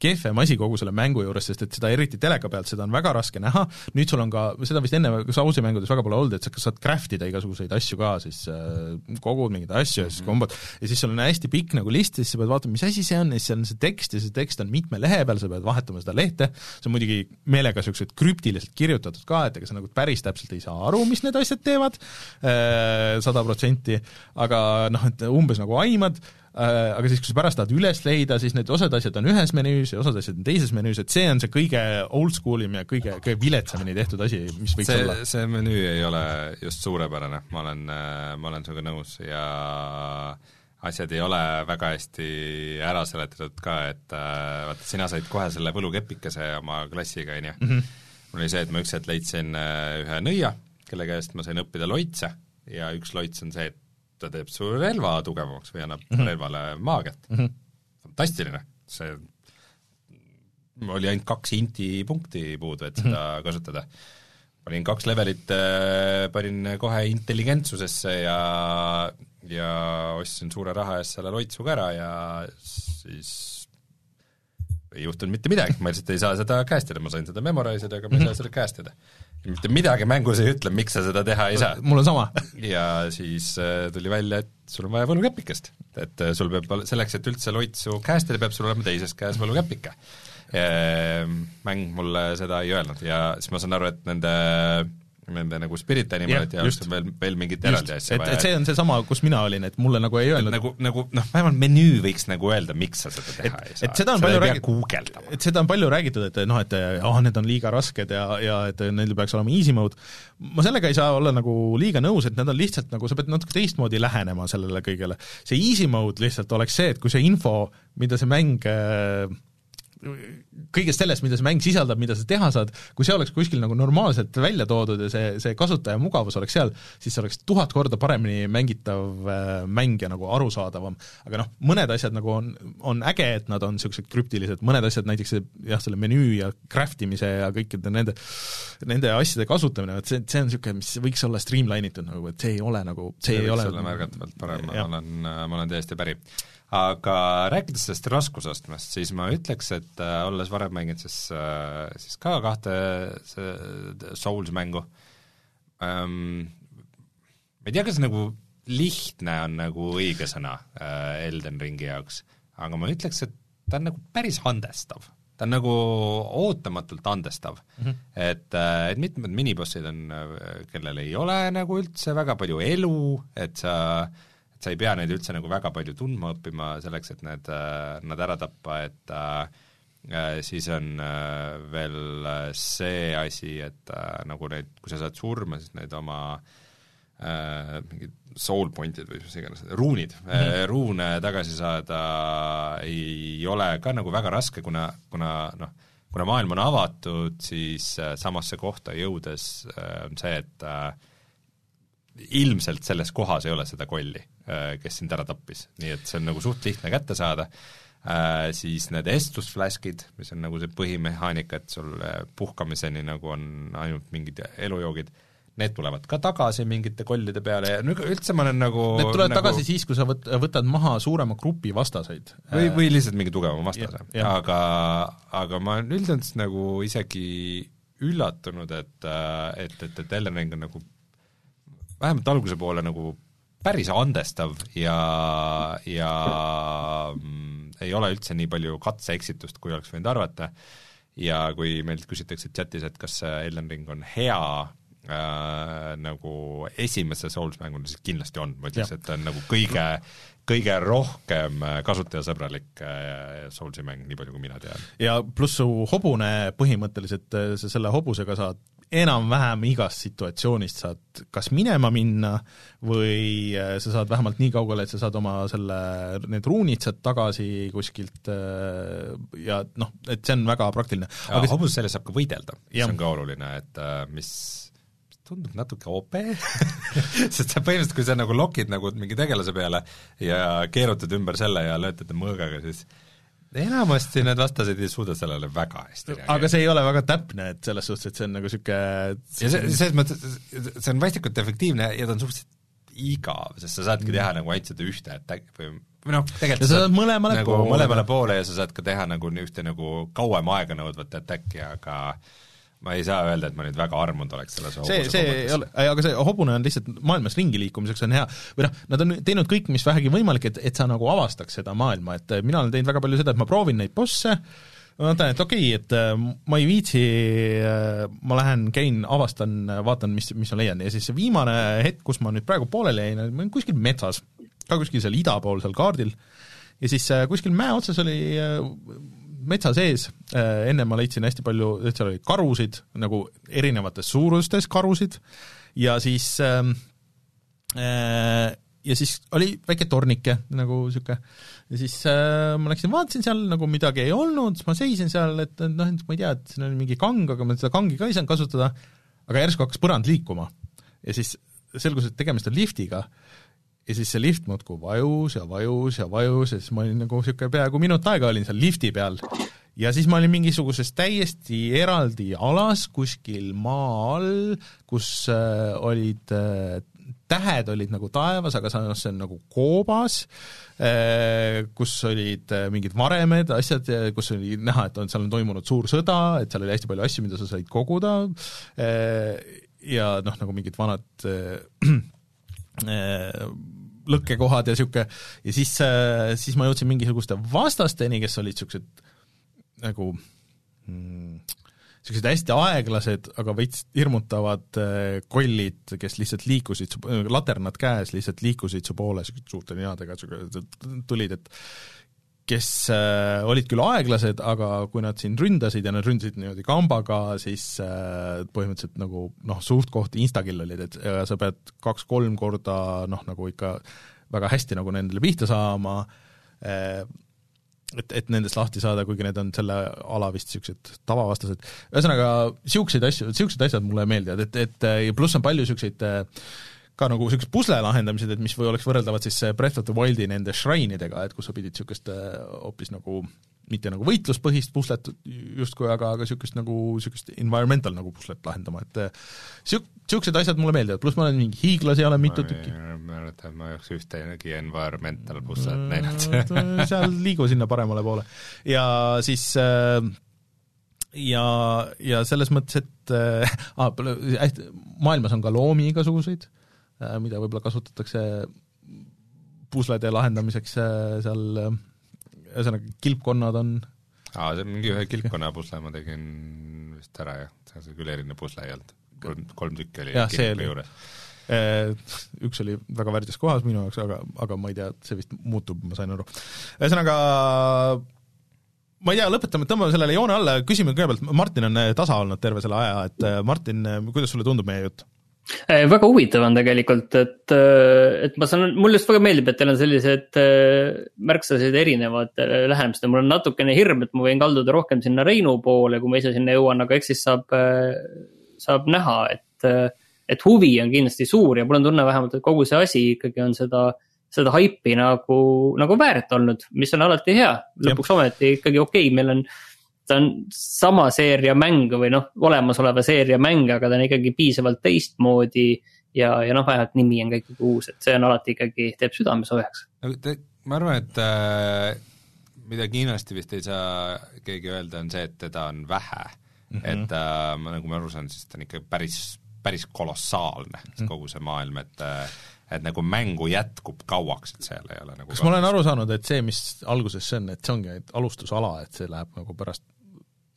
kehvem asi kogu selle mängu juures, sest et seda eriti teleka pealt, seda on väga raske näha, nüüd sul on ka, seda vist enne Soulsi mängudes väga pole olnud, et sa saad craft ida igasuguseid asju ka, siis äh, kogud mingeid asju ja siis mhm. kombod, ja siis sul on hästi pikk nagu list ja siis sa pead vaatama, mis asi see on ja siis seal on see tekst ja see tekst on mitme lehe peal, sa pead vahetama seda lehte, see on muidugi meelega niisugused krüptiliselt kirjutatud ka, et ega sa nagu päris täpselt ei saa aru, mis need asjad teevad, äh, sada protsenti, aga noh, et umbes nagu aimad, aga siis, kui sa pärast tahad üles leida, siis need osad asjad on ühes menüüs ja osad asjad on teises menüüs, et see on see kõige oldschool im ja kõige, kõige viletsamini tehtud asi, mis võiks see, olla. see menüü ei ole just suurepärane, ma olen, ma olen sinuga nõus ja asjad ei ole väga hästi ära seletatud ka, et äh, vaata, sina said kohe selle võlukepikese oma klassiga, on ju. Mhm. mul oli see, et ma üks hetk leidsin äh, ühe nõia, kelle käest ma sain õppida loitse ja üks loits on see, et ta teeb su relva tugevamaks või annab mm -hmm. relvale maagiat mm. -hmm. fantastiline, see oli ainult kaks inti punkti puudu, et seda mm -hmm. kasutada. panin kaks levelit, äh, panin kohe intelligentsusesse ja ja ostsin suure raha eest selle loitsu ka ära ja siis ei juhtunud mitte midagi, ma lihtsalt ei saa seda cast ida, ma sain seda memorize ida, aga ma ei saa seda cast ida mitte midagi mängus ei ütle, miks sa seda teha ei saa. mul on sama. ja siis äh, tuli välja, et sul on vaja võlukäpikest. et äh, sul peab, selleks, et üldse loitsu käest teha, peab sul olema teises käes võlukäpike. mäng mulle seda ei öelnud ja siis ma saan aru, et nende nende nagu Spirit Animalit ja, ja just veel, veel mingit eraldi asja vaja. et see on seesama, kus mina olin, et mulle nagu ei öelnud nagu, nagu noh, vähemalt menüü võiks nagu öelda, miks sa seda teha et, ei saa. et seda on palju räägitud, et seda on palju räägitud, et noh, et ah oh,, need on liiga rasked ja, ja et neil peaks olema easy mode, ma sellega ei saa olla nagu liiga nõus, et need on lihtsalt nagu, sa pead natuke teistmoodi lähenema sellele kõigele. see easy mode lihtsalt oleks see, et kui see info, mida see mäng äh, kõigest sellest, mida see mäng sisaldab, mida sa teha saad, kui see oleks kuskil nagu normaalselt välja toodud ja see, see kasutaja mugavus oleks seal, siis see oleks tuhat korda paremini mängitav äh, mäng ja nagu arusaadavam. aga noh, mõned asjad nagu on, on äge, et nad on niisugused krüptilised, mõned asjad, näiteks see jah, selle menüü ja craft imise ja kõikide nende, nende asjade kasutamine, et see, see on niisugune, mis võiks olla streamline itud nagu, et see ei ole nagu, see, see ei ole märgatavalt parem, ma olen, ma olen täiesti päri aga rääkides sellest raskusastmest, siis ma ütleks, et äh, olles varem mänginud siis äh,, siis ka kahte Souls mängu ähm,, ma ei tea, kas nagu lihtne on nagu õige sõna äh, Elden Ringi jaoks, aga ma ütleks, et ta on nagu päris andestav. ta on nagu ootamatult andestav mm. -hmm. et, äh, et mitmed minibossid on, äh, kellel ei ole nagu üldse väga palju elu, et sa äh, et sa ei pea neid üldse nagu väga palju tundma õppima selleks, et need, äh, nad ära tappa, et äh, siis on äh, veel see asi, et nagu neid, kui sa saad surma, siis need oma äh, mingid soul point'id või mis iganes, ruunid mm, -hmm. ruune tagasi saada ei ole ka nagu väga raske, kuna, kuna noh, kuna maailm on avatud, siis samasse kohta jõudes on see, et äh, ilmselt selles kohas ei ole seda kolli, äh, kes sind ära tappis, nii et see on nagu suht lihtne kätte saada äh,, siis need estlusflaskid, mis on nagu see põhimehaanika, et sul äh, puhkamiseni nagu on ainult mingid elujoogid, need tulevad ka tagasi mingite kollide peale ja no üldse ma olen nagu Need tulevad nagu... tagasi siis, kui sa võt-, võtad maha suurema grupi vastaseid. või, või lihtsalt mingi tugevama vastase. aga, aga ma olen üldiselt nagu isegi üllatunud, et, äh, et, et, et Elden Ring on nagu vähemalt alguse poole nagu päris andestav ja, ja mm, ei ole üldse nii palju katse-eksitust, kui oleks võinud arvata, ja kui meilt küsitakse chatis, et kas Elden Ring on hea äh, nagu esimese Souls mänguna, siis kindlasti on, ma ütleks, et ta on nagu kõige, kõige rohkem äh, kasutajasõbralik äh, Soulsi mäng, nii palju kui mina tean. ja pluss su hobune põhimõtteliselt, äh, sa selle hobusega saad enam-vähem igast situatsioonist saad kas minema minna või sa saad vähemalt nii kaugele, et sa saad oma selle, need ruunid sealt tagasi kuskilt ja noh, et see on väga praktiline. aga hobuse selles saab ka võidelda, mis on ka oluline, et mis tundub natuke OP sest sa põhimõtteliselt, kui sa nagu lokid nagu mingi tegelase peale ja keerutad ümber selle ja lööd teda mõõgaga, siis enamasti need vastased ei suuda sellele väga hästi reageerida. aga see ei ole väga täpne, et selles suhtes, et see on nagu niisugune ja see, selles mõttes, see on vastikult efektiivne ja ta on suhteliselt igav, sest sa saadki teha nagu ainult seda ühte attack'i või või noh, tegelikult ja sa saad mõlemale nagu poole. mõlemale poole ja sa saad ka teha nagu ühte nagu kauem aega nõudvat attack'i, aga ma ei saa öelda, et ma nüüd väga armunud oleks selles see, see ei ole, aga see hobune on lihtsalt maailmas ringi liikumiseks on hea, või noh, nad on teinud kõik, mis vähegi võimalik, et, et sa nagu avastaks seda maailma, et mina olen teinud väga palju seda, et ma proovin neid bosse, ma mõtlen, et okei okay,, et äh, ma ei viitsi, äh, ma lähen, käin, avastan, vaatan, mis, mis ma leian. Ja siis see viimane hetk, kus ma nüüd praegu pooleli jäin, ma olin kuskil metsas, ka kuskil seal ida pool seal kaardil, ja siis äh, kuskil mäe otsas oli metsa sees, äh, enne ma leidsin hästi palju, seal oli karusid, nagu erinevates suurustes karusid, ja siis ähm, äh, ja siis oli väike tornike nagu niisugune ja siis äh, ma läksin, vaatasin seal, nagu midagi ei olnud, siis ma seisin seal, et, noh, et ma ei tea, et siin oli mingi kang, aga ma seda kangi ka ei saanud kasutada, aga järsku hakkas põrand liikuma. ja siis selgus, et tegemist on liftiga ja siis see lift muudkui vajus ja vajus ja vajus ja siis ma olin nagu niisugune peaaegu minut aega olin seal lifti peal. Ja siis ma olin mingisuguses täiesti eraldi alas kuskil maa all, kus äh, olid äh, tähed olid nagu taevas, aga samas see on nagu koobas äh,, kus olid äh, mingid varemed, asjad, kus oli näha, et on, seal on toimunud suur sõda, et seal oli hästi palju asju, mida sa said koguda äh, ja noh, nagu mingid vanad äh, äh lõkkekohad ja niisugune, ja siis, äh, siis ma jõudsin mingisuguste vastasteni, kes olid niisugused nagu niisugused mm, hästi aeglased, aga veits hirmutavad äh, kollid, kes lihtsalt liikusid, laternad käes, lihtsalt liikusid su poole niisuguste suurte ninadega, tulid, et kes äh, olid küll aeglased, aga kui nad sind ründasid ja nad ründasid niimoodi kambaga, siis äh, põhimõtteliselt nagu noh, suht-koht instakill olid, et ja sa pead kaks-kolm korda noh, nagu ikka väga hästi nagu nendele pihta saama äh,, et, et nendest lahti saada, kuigi need on selle ala vist niisugused tavavastased, ühesõnaga niisuguseid asju, niisugused asjad mulle meeldivad, et, et ja pluss on palju niisuguseid äh, ka nagu niisugused pusle lahendamised, et mis või oleks võrreldavad siis Breath of the Wildi nende shrine'idega, et kus sa pidid niisugust äh, hoopis nagu mitte nagu võitluspõhist puslet justkui, aga, aga niisugust nagu, niisugust environmental nagu puslet lahendama, et siuk-, niisugused asjad mulle meeldivad, pluss ma olen mingi hiiglasi olen mitu tükki. ma mäletan, et ma ei oleks ühtegi environmental puslet näinud seal liigu sinna paremale poole. ja siis ja, ja selles mõttes, et äh, maailmas on ka loomi igasuguseid mida võib-olla kasutatakse puslede lahendamiseks äh, seal, äh, ühesõnaga kilpkonnad on aa, see mingi ühe kilpkonna pusle ma tegin vist ära jah, see oli küll eriline pusle ei olnud, kolm, kolm tükki oli kilpi juures. Üks oli väga värdjas kohas minu jaoks, aga, aga ma ei tea, see vist muutub, ma sain aru. ühesõnaga ma ei tea, lõpetame, tõmbame sellele joone alla, küsime kõigepealt, Martin on tasa olnud terve selle aja, et Martin, kuidas sulle tundub meie jutt? Äh, väga huvitav on tegelikult, et, äh, et ma saan, mulle just väga meeldib, et teil on sellised äh, märksa sellised erinevad lähenemised ja mul on natukene hirm, et ma võin kalduda rohkem sinna Reinu poole, kui ma ise sinna jõuan, aga eks siis saab, saab näha, et, et huvi on kindlasti suur ja mul on tunne vähemalt, et kogu see asi ikkagi on seda, seda haipi nagu, nagu väärt olnud, mis on alati hea. lõpuks ometi ikkagi okei okay,, meil on ta on sama seeria mäng või noh, olemasoleva seeria mäng, aga ta on ikkagi piisavalt teistmoodi. ja, ja noh, vähemalt nimi on ka ikkagi uus, et see on alati ikkagi, teeb südame soojaks. ma arvan, et äh, mida kindlasti vist ei saa keegi öelda, on see, et teda on vähe mm. -hmm. et äh, ma, nagu ma aru saan, siis ta on ikka päris, päris kolossaalne mm, -hmm. kogu see maailm, et äh, et nagu mängu jätkub kauaks, et seal ei ole nagu kas ma olen aru saanud, et see, mis alguses see on, et see ongi alustusala, et see läheb nagu pärast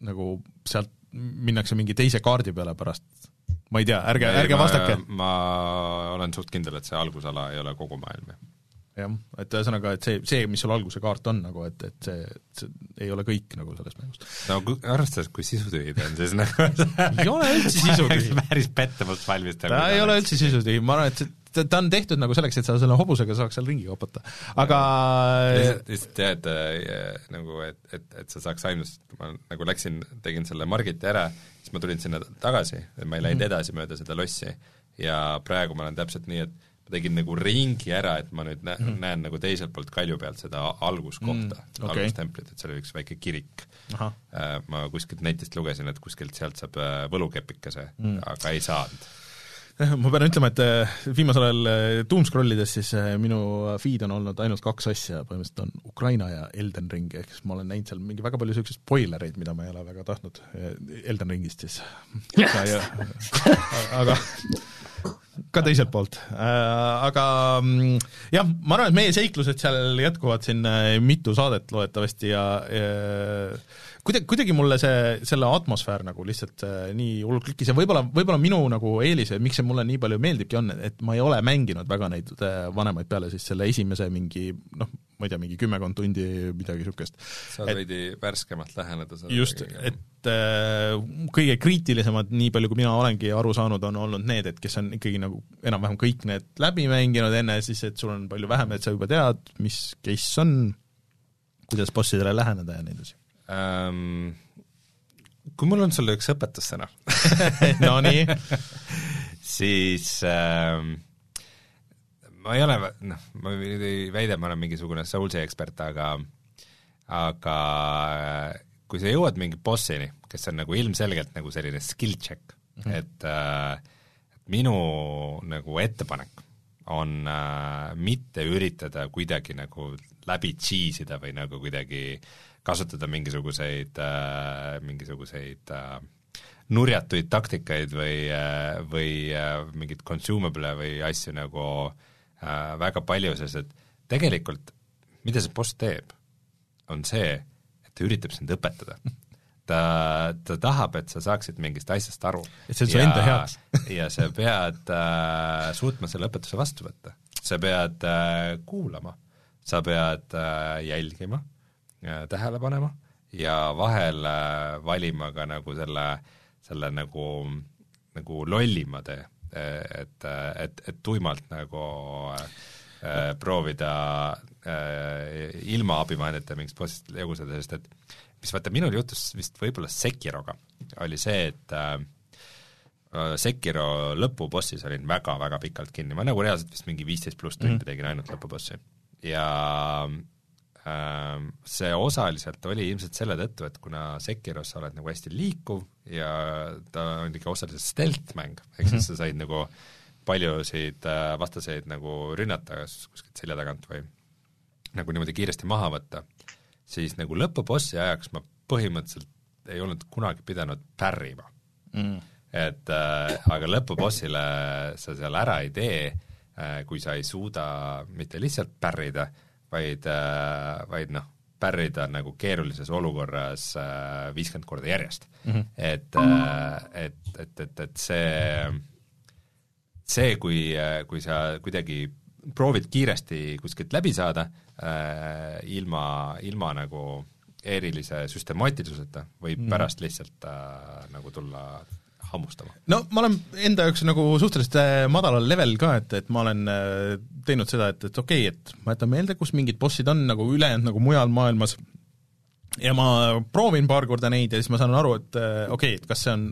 nagu sealt minnakse mingi teise kaardi peale pärast ma ei tea, ärge, ärge vastake. ma olen suht kindel, et see algusala ei ole kogu maailm, jah jah, et ühesõnaga, et see, see, mis sul alguse kaart on nagu, et, et see, see ei ole kõik nagu sellest mängust. no arvestades, kui sisutühi ta on, siis nagu ei ole üldse sisutühi. päris pettumust valmistav. ta ei ole üldse sisutühi, ma arvan, et see ta, ta on tehtud nagu selleks, et sa selle hobusega saaks seal ringi kopata, aga lihtsalt, lihtsalt jah, et äh, nagu, et, et, et sa saaks ainult, ma nagu läksin, tegin selle Margiti ära, siis ma tulin sinna tagasi, ma ei läinud -hmm. edasi mööda seda lossi ja praegu ma olen täpselt nii, et ma tegin nagu ringi ära, et ma nüüd nä- mm, näen nagu teiselt poolt kalju pealt seda alguskohta mm, -hmm. okay. algustemplit, et seal oli üks väike kirik. Äh, ma kuskilt netist lugesin, et kuskilt sealt saab äh, võlukepikese mm, aga ei saanud ma pean ütlema, et äh, viimasel ajal doom scrollides siis minu feed on olnud ainult kaks asja, põhimõtteliselt on Ukraina ja Elden Ring, ehk siis ma olen näinud seal mingi väga palju niisuguseid spoilereid, mida ma ei ole väga tahtnud, Elden Ringist siis. Aga ka teiselt poolt. Äh,, aga mm, jah, ma arvan, et meie seiklused seal jätkuvad siin äh, mitu saadet loodetavasti ja, ja kuidagi, kuidagi mulle see, selle atmosfäär nagu lihtsalt äh, nii hullult klikkis ja võib-olla, võib-olla minu nagu eelis miks see mulle nii palju meeldibki, on, et ma ei ole mänginud väga neid äh, vanemaid peale siis selle esimese mingi noh, ma ei tea, mingi kümmekond tundi, midagi niisugust. saad et, veidi värskemalt läheneda sellele. just, et äh, kõige kriitilisemad, nii palju kui mina olengi aru saanud, on olnud need, et kes on ikkagi nagu enam-vähem kõik need läbi mänginud enne, siis et sul on palju vähem, et sa juba tead, mis case on, kuidas bossidele läheneda ja nii edasi ähm,. kui mul on sulle üks õpetussõna Nonii siis ähm, ma ei ole, noh, ma nüüd ei väida, et ma olen mingisugune Soulsi ekspert, aga aga kui sa jõuad mingi bossini, kes on nagu ilmselgelt nagu selline skill check mm, -hmm. et äh, minu nagu ettepanek on äh, mitte üritada kuidagi nagu läbi cheese ida või nagu kuidagi kasutada mingisuguseid äh,, mingisuguseid äh, nurjatuid taktikaid või äh,, või äh, mingeid consumable või asju nagu äh, väga palju, sest et tegelikult mida see boss teeb, on see, et ta üritab sind õpetada ta, ta tahab, et sa saaksid mingist asjast aru. et see on su enda heaks ja sa pead äh, suutma selle õpetuse vastu võtta. sa pead äh, kuulama, sa pead äh, jälgima tähele panema ja vahel äh, valima ka nagu selle, selle nagu, nagu lollima tee, et, et, et tuimalt nagu äh, proovida äh, ilma abivahendite mingist bossist jagu saada, sest et mis vaata, minul juhtus vist võib-olla Sekiroga, oli see, et äh, Sekiro lõpubossis olin väga-väga pikalt kinni, ma nagu reaalselt vist mingi viisteist pluss tundi mm -hmm. tegin ainult lõpubossi. ja äh, see osaliselt oli ilmselt selle tõttu, et kuna Sekiros sa oled nagu hästi liikuv ja ta on ikka osaliselt stealth-mäng, ehk siis -hmm. sa said nagu paljusid äh, vastaseid nagu rünnata kas kuskilt selja tagant või nagu niimoodi kiiresti maha võtta siis nagu lõpubossi ajaks ma põhimõtteliselt ei olnud kunagi pidanud pärrima mm.. et äh, aga lõpubossile sa seal ära ei tee äh,, kui sa ei suuda mitte lihtsalt pärrida, vaid äh,, vaid noh, pärrida nagu keerulises olukorras äh, viiskümmend korda järjest mm. -hmm. et äh,, et, et, et, et see, see, kui, kui sa kuidagi proovid kiiresti kuskilt läbi saada äh, ilma, ilma nagu erilise süstemaatilisuseta, võib mm. pärast lihtsalt äh, nagu tulla hammustama. no ma olen enda jaoks nagu suhteliselt äh, madalal level ka, et, et ma olen äh, teinud seda, et, et okei okay,, et ma jätan meelde, kus mingid bossid on nagu ülejäänud nagu mujal maailmas ja ma proovin paar korda neid ja siis ma saan aru, et äh, okei okay,, et kas see on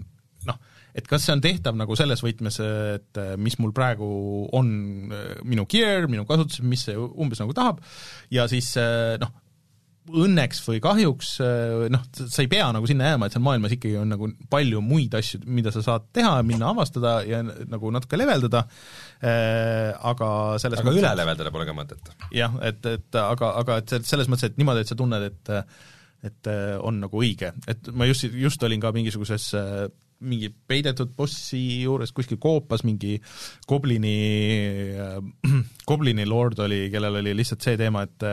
noh, et kas see on tehtav nagu selles võtmes, et mis mul praegu on minu gear, minu kasutuses, mis see umbes nagu tahab, ja siis noh, õnneks või kahjuks noh, sa ei pea nagu sinna jääma, et seal maailmas ikkagi on nagu palju muid asju, mida sa saad teha, minna avastada ja nagu natuke leveldada, aga selles aga mõttes, üle leveldada pole ka mõtet. jah, et, et aga, aga et selles mõttes, et niimoodi, et sa tunned, et et on nagu õige, et ma just, just olin ka mingisuguses mingi peidetud bossi juures kuskil koopas mingi goblini äh,, goblini lord oli, kellel oli lihtsalt see teema, et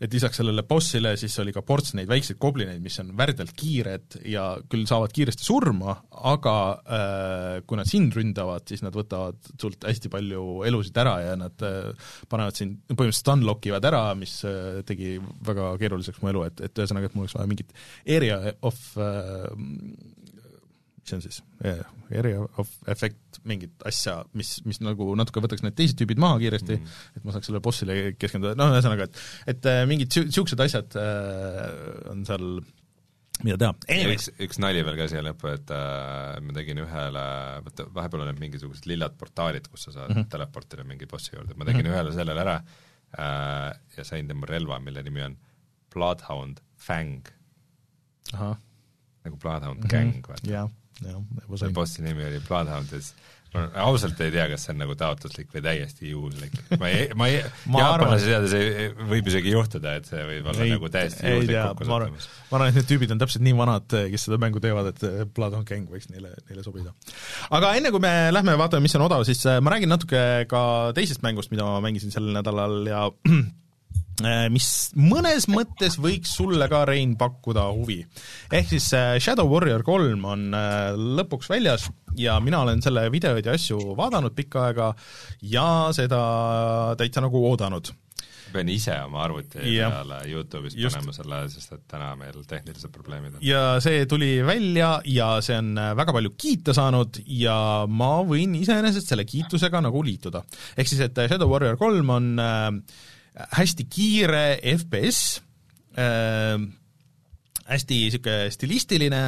et lisaks sellele bossile siis oli ka ports neid väikseid goblineid, mis on värdjalt kiired ja küll saavad kiiresti surma, aga äh, kui nad sind ründavad, siis nad võtavad sult hästi palju elusid ära ja nad äh, panevad sind, põhimõtteliselt unlock ivad ära, mis äh, tegi väga keeruliseks mu elu, et, et ühesõnaga, et mul oleks vaja mingit area of äh, mis see on siis, of effect, mingit asja, mis, mis nagu natuke võtaks need teised tüübid maha kiiresti mm, -hmm. et ma saaks sellele bossile keskenduda, noh ühesõnaga, et et äh, mingid niisugused asjad äh, on seal mida teha. üks, üks nali veel ka siia lõppu, et äh, ma tegin ühele, vaata vahepeal on need mingisugused lillad portaalid, kus sa saad mm -hmm. teleportida mingi bossi juurde, ma tegin mm -hmm. ühele sellele ära äh, ja sain tema relva, mille nimi on Bloodhound Fang. nagu Bloodhound mm -hmm. Gang, vaata. jah jah. see bossi nimi oli Bloodhound ja siis ma ausalt ei tea, kas see on nagu taotluslik või täiesti juhuslik. ma ei, ma ei, jaapanlase teades ei, võib isegi juhtuda, et see võib olla ei, nagu täiesti juhuslik kokkusattumus. ma arvan, et need tüübid on täpselt nii vanad, kes seda mängu teevad, et Bloodhound Gang võiks neile, neile sobida. aga enne, kui me lähme vaatame, mis on odav, siis äh, ma räägin natuke ka teisest mängust, mida ma mängisin sel nädalal ja mis mõnes mõttes võiks sulle ka, Rein, pakkuda huvi. ehk siis äh, Shadow Warrior kolm on äh, lõpuks väljas ja mina olen selle videoid ja asju vaadanud pikka aega ja seda täitsa nagu oodanud pean ise oma arvuti peale Youtube'ist just. panema selle, sest et täna meil tehnilised probleemid on. ja see tuli välja ja see on väga palju kiita saanud ja ma võin iseenesest selle kiitusega nagu liituda. ehk siis, et Shadow Warrior kolm on äh, hästi kiire FPS äh,, hästi niisugune stilistiline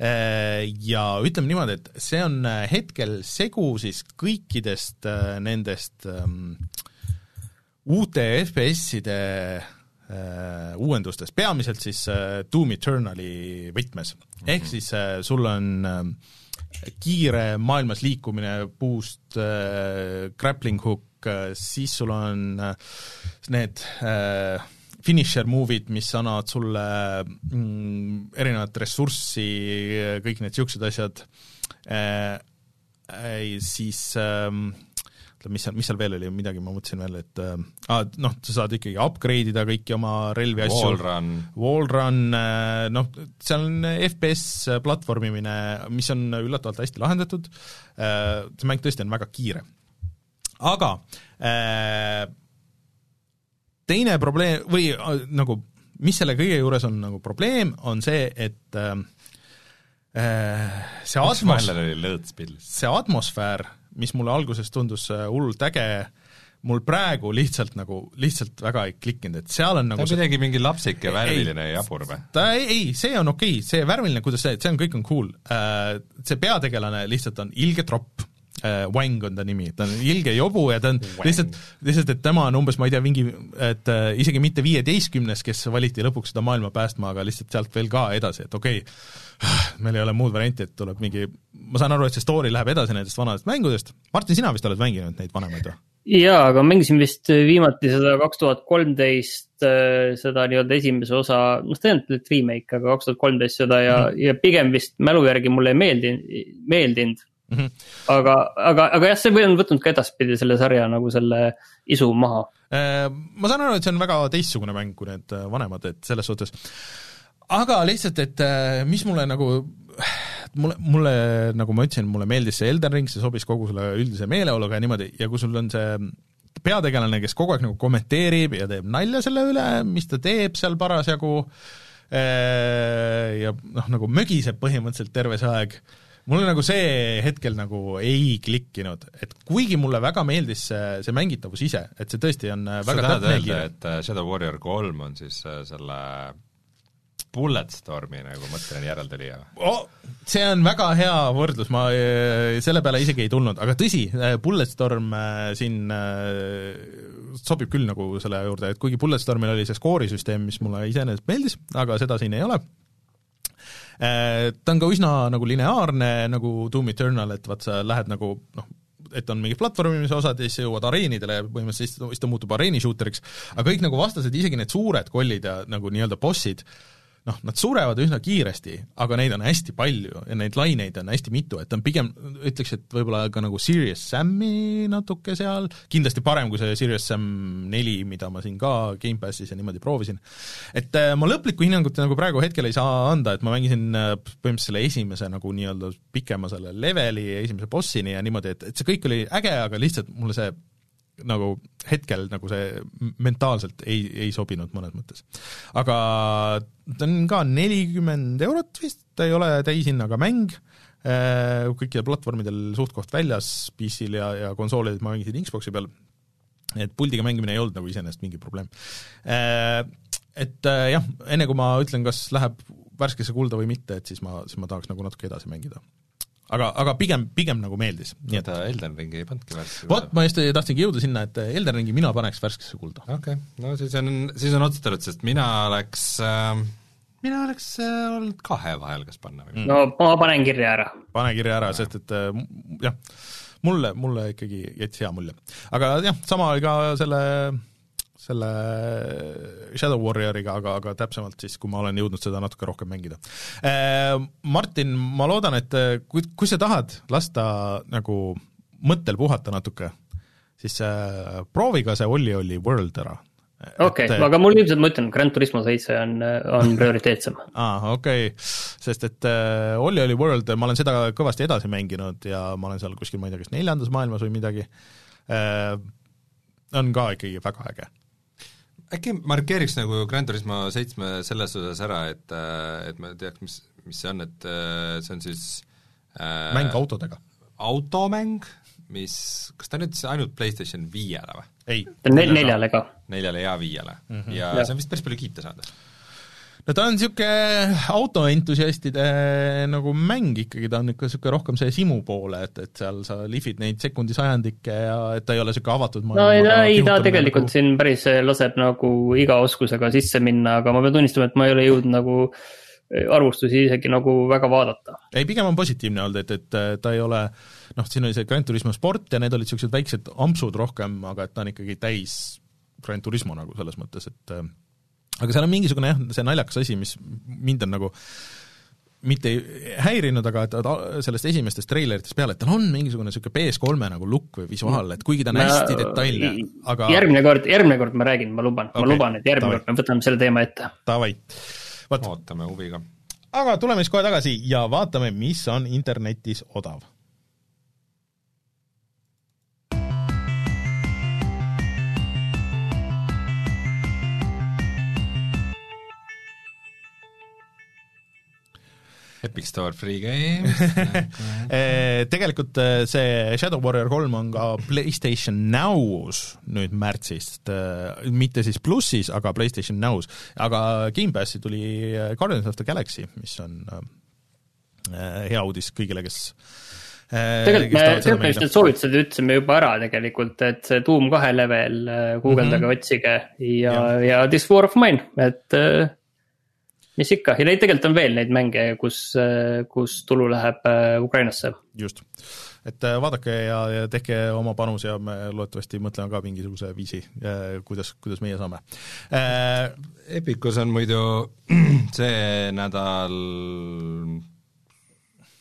äh, ja ütleme niimoodi, et see on äh, hetkel segu siis kõikidest äh, nendest ähm, uute FPS-ide äh, uuendustest, peamiselt siis äh, Doom Eternali võtmes mm. -hmm. ehk siis äh, sul on äh, kiire maailmas liikumine, boost äh,, grappling hook, Äh, siis sul on äh, need äh, finisher move'id, mis annavad sulle mm, erinevat ressurssi, kõik need niisugused asjad äh,, siis äh, mis seal, mis seal veel oli, midagi ma mõtlesin veel, et äh, noh, sa saad ikkagi upgrade ida kõiki oma relvi asju. Wallrun. Wallrun, noh, seal on FPS platvormimine, mis on üllatavalt hästi lahendatud, see mäng tõesti on väga kiire aga äh, teine probleem või äh, nagu mis selle kõige juures on nagu probleem, on see, et äh, äh see atmos-, see atmosfäär, mis mulle alguses tundus äh, hullult äge, mul praegu lihtsalt nagu, lihtsalt väga ei klikkinud, et seal on nagu ta on kuidagi mingi lapsik ja värviline ja jabur või? ta ei, ei, see on okei okay., see värviline, kuidas see, see on, kõik on cool. See peategelane lihtsalt on ilge tropp äh, Wang on ta nimi, ta on ilge jobu ja ta on Wang. lihtsalt, lihtsalt, et tema on umbes, ma ei tea, mingi, et äh, isegi mitte viieteistkümnes, kes valiti lõpuks seda maailma päästma, aga lihtsalt sealt veel ka edasi, et okei okay,, meil ei ole muud varianti, et tuleb mingi, ma saan aru, et see story läheb edasi nendest vanadest mängudest, Martin, sina vist oled mänginud neid vanemaid või? jaa, aga mängisin vist viimati seda kaks tuhat kolmteist, äh, seda nii-öelda esimese osa, noh, tegelikult remake, aga kaks tuhat kolmteist seda ja mm, -hmm. ja pigem vist mälu järgi mulle ei meeldinud, meeldinud Mm -hmm. aga, aga, aga jah, see on võtnud ka edaspidi selle sarja nagu selle isu maha. Äh, ma saan aru, et see on väga teistsugune mäng kui need äh, vanemad, et selles suhtes, aga lihtsalt, et äh, mis mulle nagu mulle, mulle, nagu ma ütlesin, mulle meeldis see Elden Ring, see sobis kogu selle üldise meeleoluga ja niimoodi, ja kui sul on see peategelane, kes kogu aeg nagu kommenteerib ja teeb nalja selle üle, mis ta teeb seal parasjagu, ja noh, nagu mögiseb põhimõtteliselt terve see aeg mulle nagu see hetkel nagu ei klikkinud, et kuigi mulle väga meeldis see, see mängitavus ise, et see tõesti on äh, väga täpne öelda, et äh, Shadow Warrior kolm on siis äh, selle Bulletstormi nagu mõtteline järeltulija oh,? see on väga hea võrdlus, ma selle peale isegi ei tulnud, aga tõsi, Bulletstorm siin sobib küll nagu selle juurde, et kuigi Bulletstormil oli see skoorisüsteem, mis mulle iseenesest meeldis, aga seda siin ei ole ta on ka üsna nagu lineaarne, nagu Doom Eternal, et vaat sa lähed nagu noh, et on mingi platvormimise osad ja siis jõuad areenidele ja põhimõtteliselt siis ta muutub areeni shooteriks, aga kõik nagu vastased, isegi need suured kollid ja nagu nii-öelda bossid, noh, nad surevad üsna kiiresti, aga neid on hästi palju ja neid laineid on hästi mitu, et on pigem, ütleks, et võib-olla ka nagu Serious Sam'i natuke seal, kindlasti parem kui see Serious Sam neli, mida ma siin ka Gamepassis ja niimoodi proovisin. et äh, ma lõplikku hinnangut nagu praegu hetkel ei saa anda, et ma mängisin äh, põhimõtteliselt selle esimese nagu nii-öelda pikema selle leveli ja esimese bossini ja niimoodi, et, et see kõik oli äge, aga lihtsalt mulle see nagu hetkel nagu see mentaalselt ei, ei sobinud mõnes mõttes. aga ta on ka nelikümmend eurot vist, ta ei ole täishinnaga mäng, äh, kõikidel platvormidel suht-koht väljas, PC-l ja, ja konsoolidel ma mängisin Xbox'i peal, et puldiga mängimine ei olnud nagu iseenesest mingi probleem. Äh, et äh, jah, enne kui ma ütlen, kas läheb värskesse kulda või mitte, et siis ma, siis ma tahaks nagu natuke edasi mängida aga, aga pigem, pigem nagu meeldis. nii et Elden Ringi ei pannudki värskesse vot, ma just tahtsingi jõuda sinna, et Elden Ringi mina paneks värskesse kulda. okei okay., no siis on, siis on otsustatud, sest mina oleks äh, mina oleks äh, olnud kahe vahel, kas panna või mm. no ma panen kirja ära. pane kirja ära, sest et äh, jah, mulle, mulle ikkagi jättis hea mulje. aga jah, sama oli ka selle selle Shadow Warrioriga, aga, aga täpsemalt siis, kui ma olen jõudnud seda natuke rohkem mängida. Äh, Martin, ma loodan, et äh, kui, kui sa tahad lasta nagu mõttel puhata natuke, siis äh, proovi ka see Olli Olli World ära okei okay,, aga mul ilmselt, ma ütlen, Grand Turismo seitse on, on prioriteetsem. aa, okei okay., sest et äh, Olli Olli World, ma olen seda kõvasti edasi mänginud ja ma olen seal kuskil, ma ei tea, kas neljandas maailmas või midagi äh,, on ka ikkagi väga äge äkki markeeriks nagu Grand Turismo seitsme selles osas ära, et, et me teaks, mis, mis see on, et see on siis äh, mäng autodega. automäng, mis, kas ta nüüd ainult PlayStation viiele või? ei. Nel-, neljale ka. neljale ja viiele mm. -hmm. ja, ja see on vist päris palju kiita saanud no ta on niisugune autoentusiastide nagu mäng ikkagi, ta on ikka niisugune rohkem see simu poole, et, et seal sa lihvid neid sekundi-sajandikke ja et ta ei ole niisugune avatud no ei, ei ta tegelikult nagu... siin päris laseb nagu iga oskusega sisse minna, aga ma pean tunnistama, et ma ei ole jõudnud nagu eh, arvustusi isegi nagu väga vaadata. ei, pigem on positiivne olnud, et, et ta ei ole noh, siin oli see Grand Turismo sport ja need olid niisugused väiksed ampsud rohkem, aga et ta on ikkagi täis Grand Turismo nagu selles mõttes, et aga seal on mingisugune jah, see naljakas asi, mis mind on nagu mitte ei häirinud, aga et sellest esimestest treileritest peale, et tal on mingisugune niisugune PS3-e nagu look või visuaal, et kuigi ta on ma, hästi detailne, aga järgmine kord, järgmine kord ma räägin, ma luban okay,, ma luban, et järgmine kord me võtame selle teema ette. Davai. ootame huviga. aga tuleme siis kohe tagasi ja vaatame, mis on internetis odav Epic Store Free Games. Eh, tegelikult eh, see Shadow Warrior kolm on ka PlayStation Now's nüüd märtsist, eh, mitte siis plussis, aga PlayStation Now's, aga Gamepassi tuli Guardians of the Galaxy, mis on hea uudis kõigile, kes tegelikult me, tegelikult me just need soovitused ütlesime juba ära tegelikult, et see Doom kahe level, guugeldage mm, -hmm. otsige ja, ja, ja This War of Mine, et mis ikka ja neid tegelikult on veel neid mänge, kus, kus tulu läheb äh, Ukrainasse. just, et äh, vaadake ja, ja tehke oma panus ja me loodetavasti mõtleme ka mingisuguse viisi, äh, kuidas, kuidas meie saame äh,. Epicus on muidu see nädal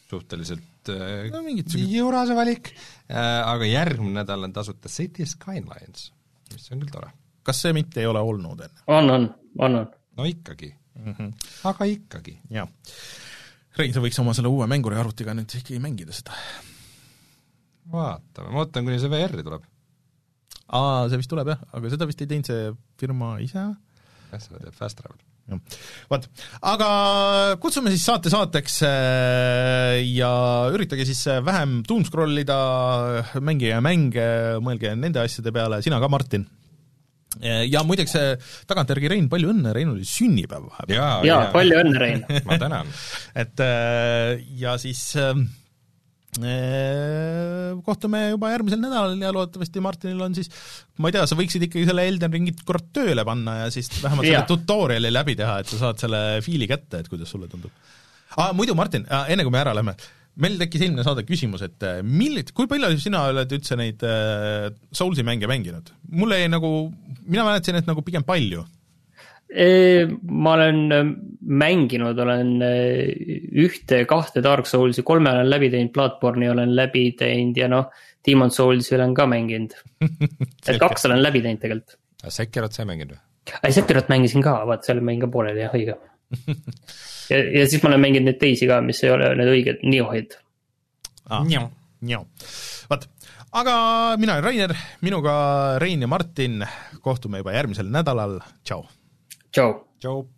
suhteliselt no, mingit jõurase valik äh,, aga järgmine nädal on tasuta City Skylines, mis on küll tore. kas see mitte ei ole olnud enne? on, on, on, on. no ikkagi mm. -hmm. aga ikkagi. jah. Rein, sa võiks oma selle uue mänguri arvutiga nüüd ikkagi mängida seda. vaatame, ma ootan, kuni see VR-i tuleb. aa, see vist tuleb jah, aga seda vist ei teinud see firma ise jah, seda teeb Fast Travel vot, aga kutsume siis saate saateks äh, ja üritage siis vähem doom scroll ida, mängige mänge, mõelge nende asjade peale, sina ka, Martin ja muideks tagantjärgi, Rein, palju õnne, Reinul oli sünnipäev vahepeal. jaa ja, ja, palju õnne, Rein ma tänan et äh, ja siis äh, äh, kohtume juba järgmisel nädalal ja loodetavasti Martinil on siis, ma ei tea, sa võiksid ikkagi selle Elden Ringit kord tööle panna ja siis vähemalt ja. selle tutorial'i läbi teha, et sa saad selle fiili kätte, et kuidas sulle tundub. aa, muidu Martin, enne kui me ära lähme, meil tekkis eelmine saade küsimus, et äh, millit-, kui palju sina oled üldse neid äh, Soulsi mänge mänginud? mulle jäi nagu, mina mäletasin, et nagu pigem palju. ma olen äh, mänginud, olen äh, ühte-kahte Dark Soulsi, kolme olen läbi teinud, Bloodborne'i olen läbi teinud ja noh, Demon Soulsi olen ka mänginud et kaks olen läbi teinud tegelikult. Sekirot sa ei mänginud või? ei, Sekirot mängisin ka, vaat seal mängin ka pooleli jah, õige ja, ja siis ma olen mänginud neid teisi ka, mis ei ole need õiged Niohid ah.. vot, aga mina olen Rainer, minuga Rein ja Martin, kohtume juba järgmisel nädalal, tšau! tšau! tšau!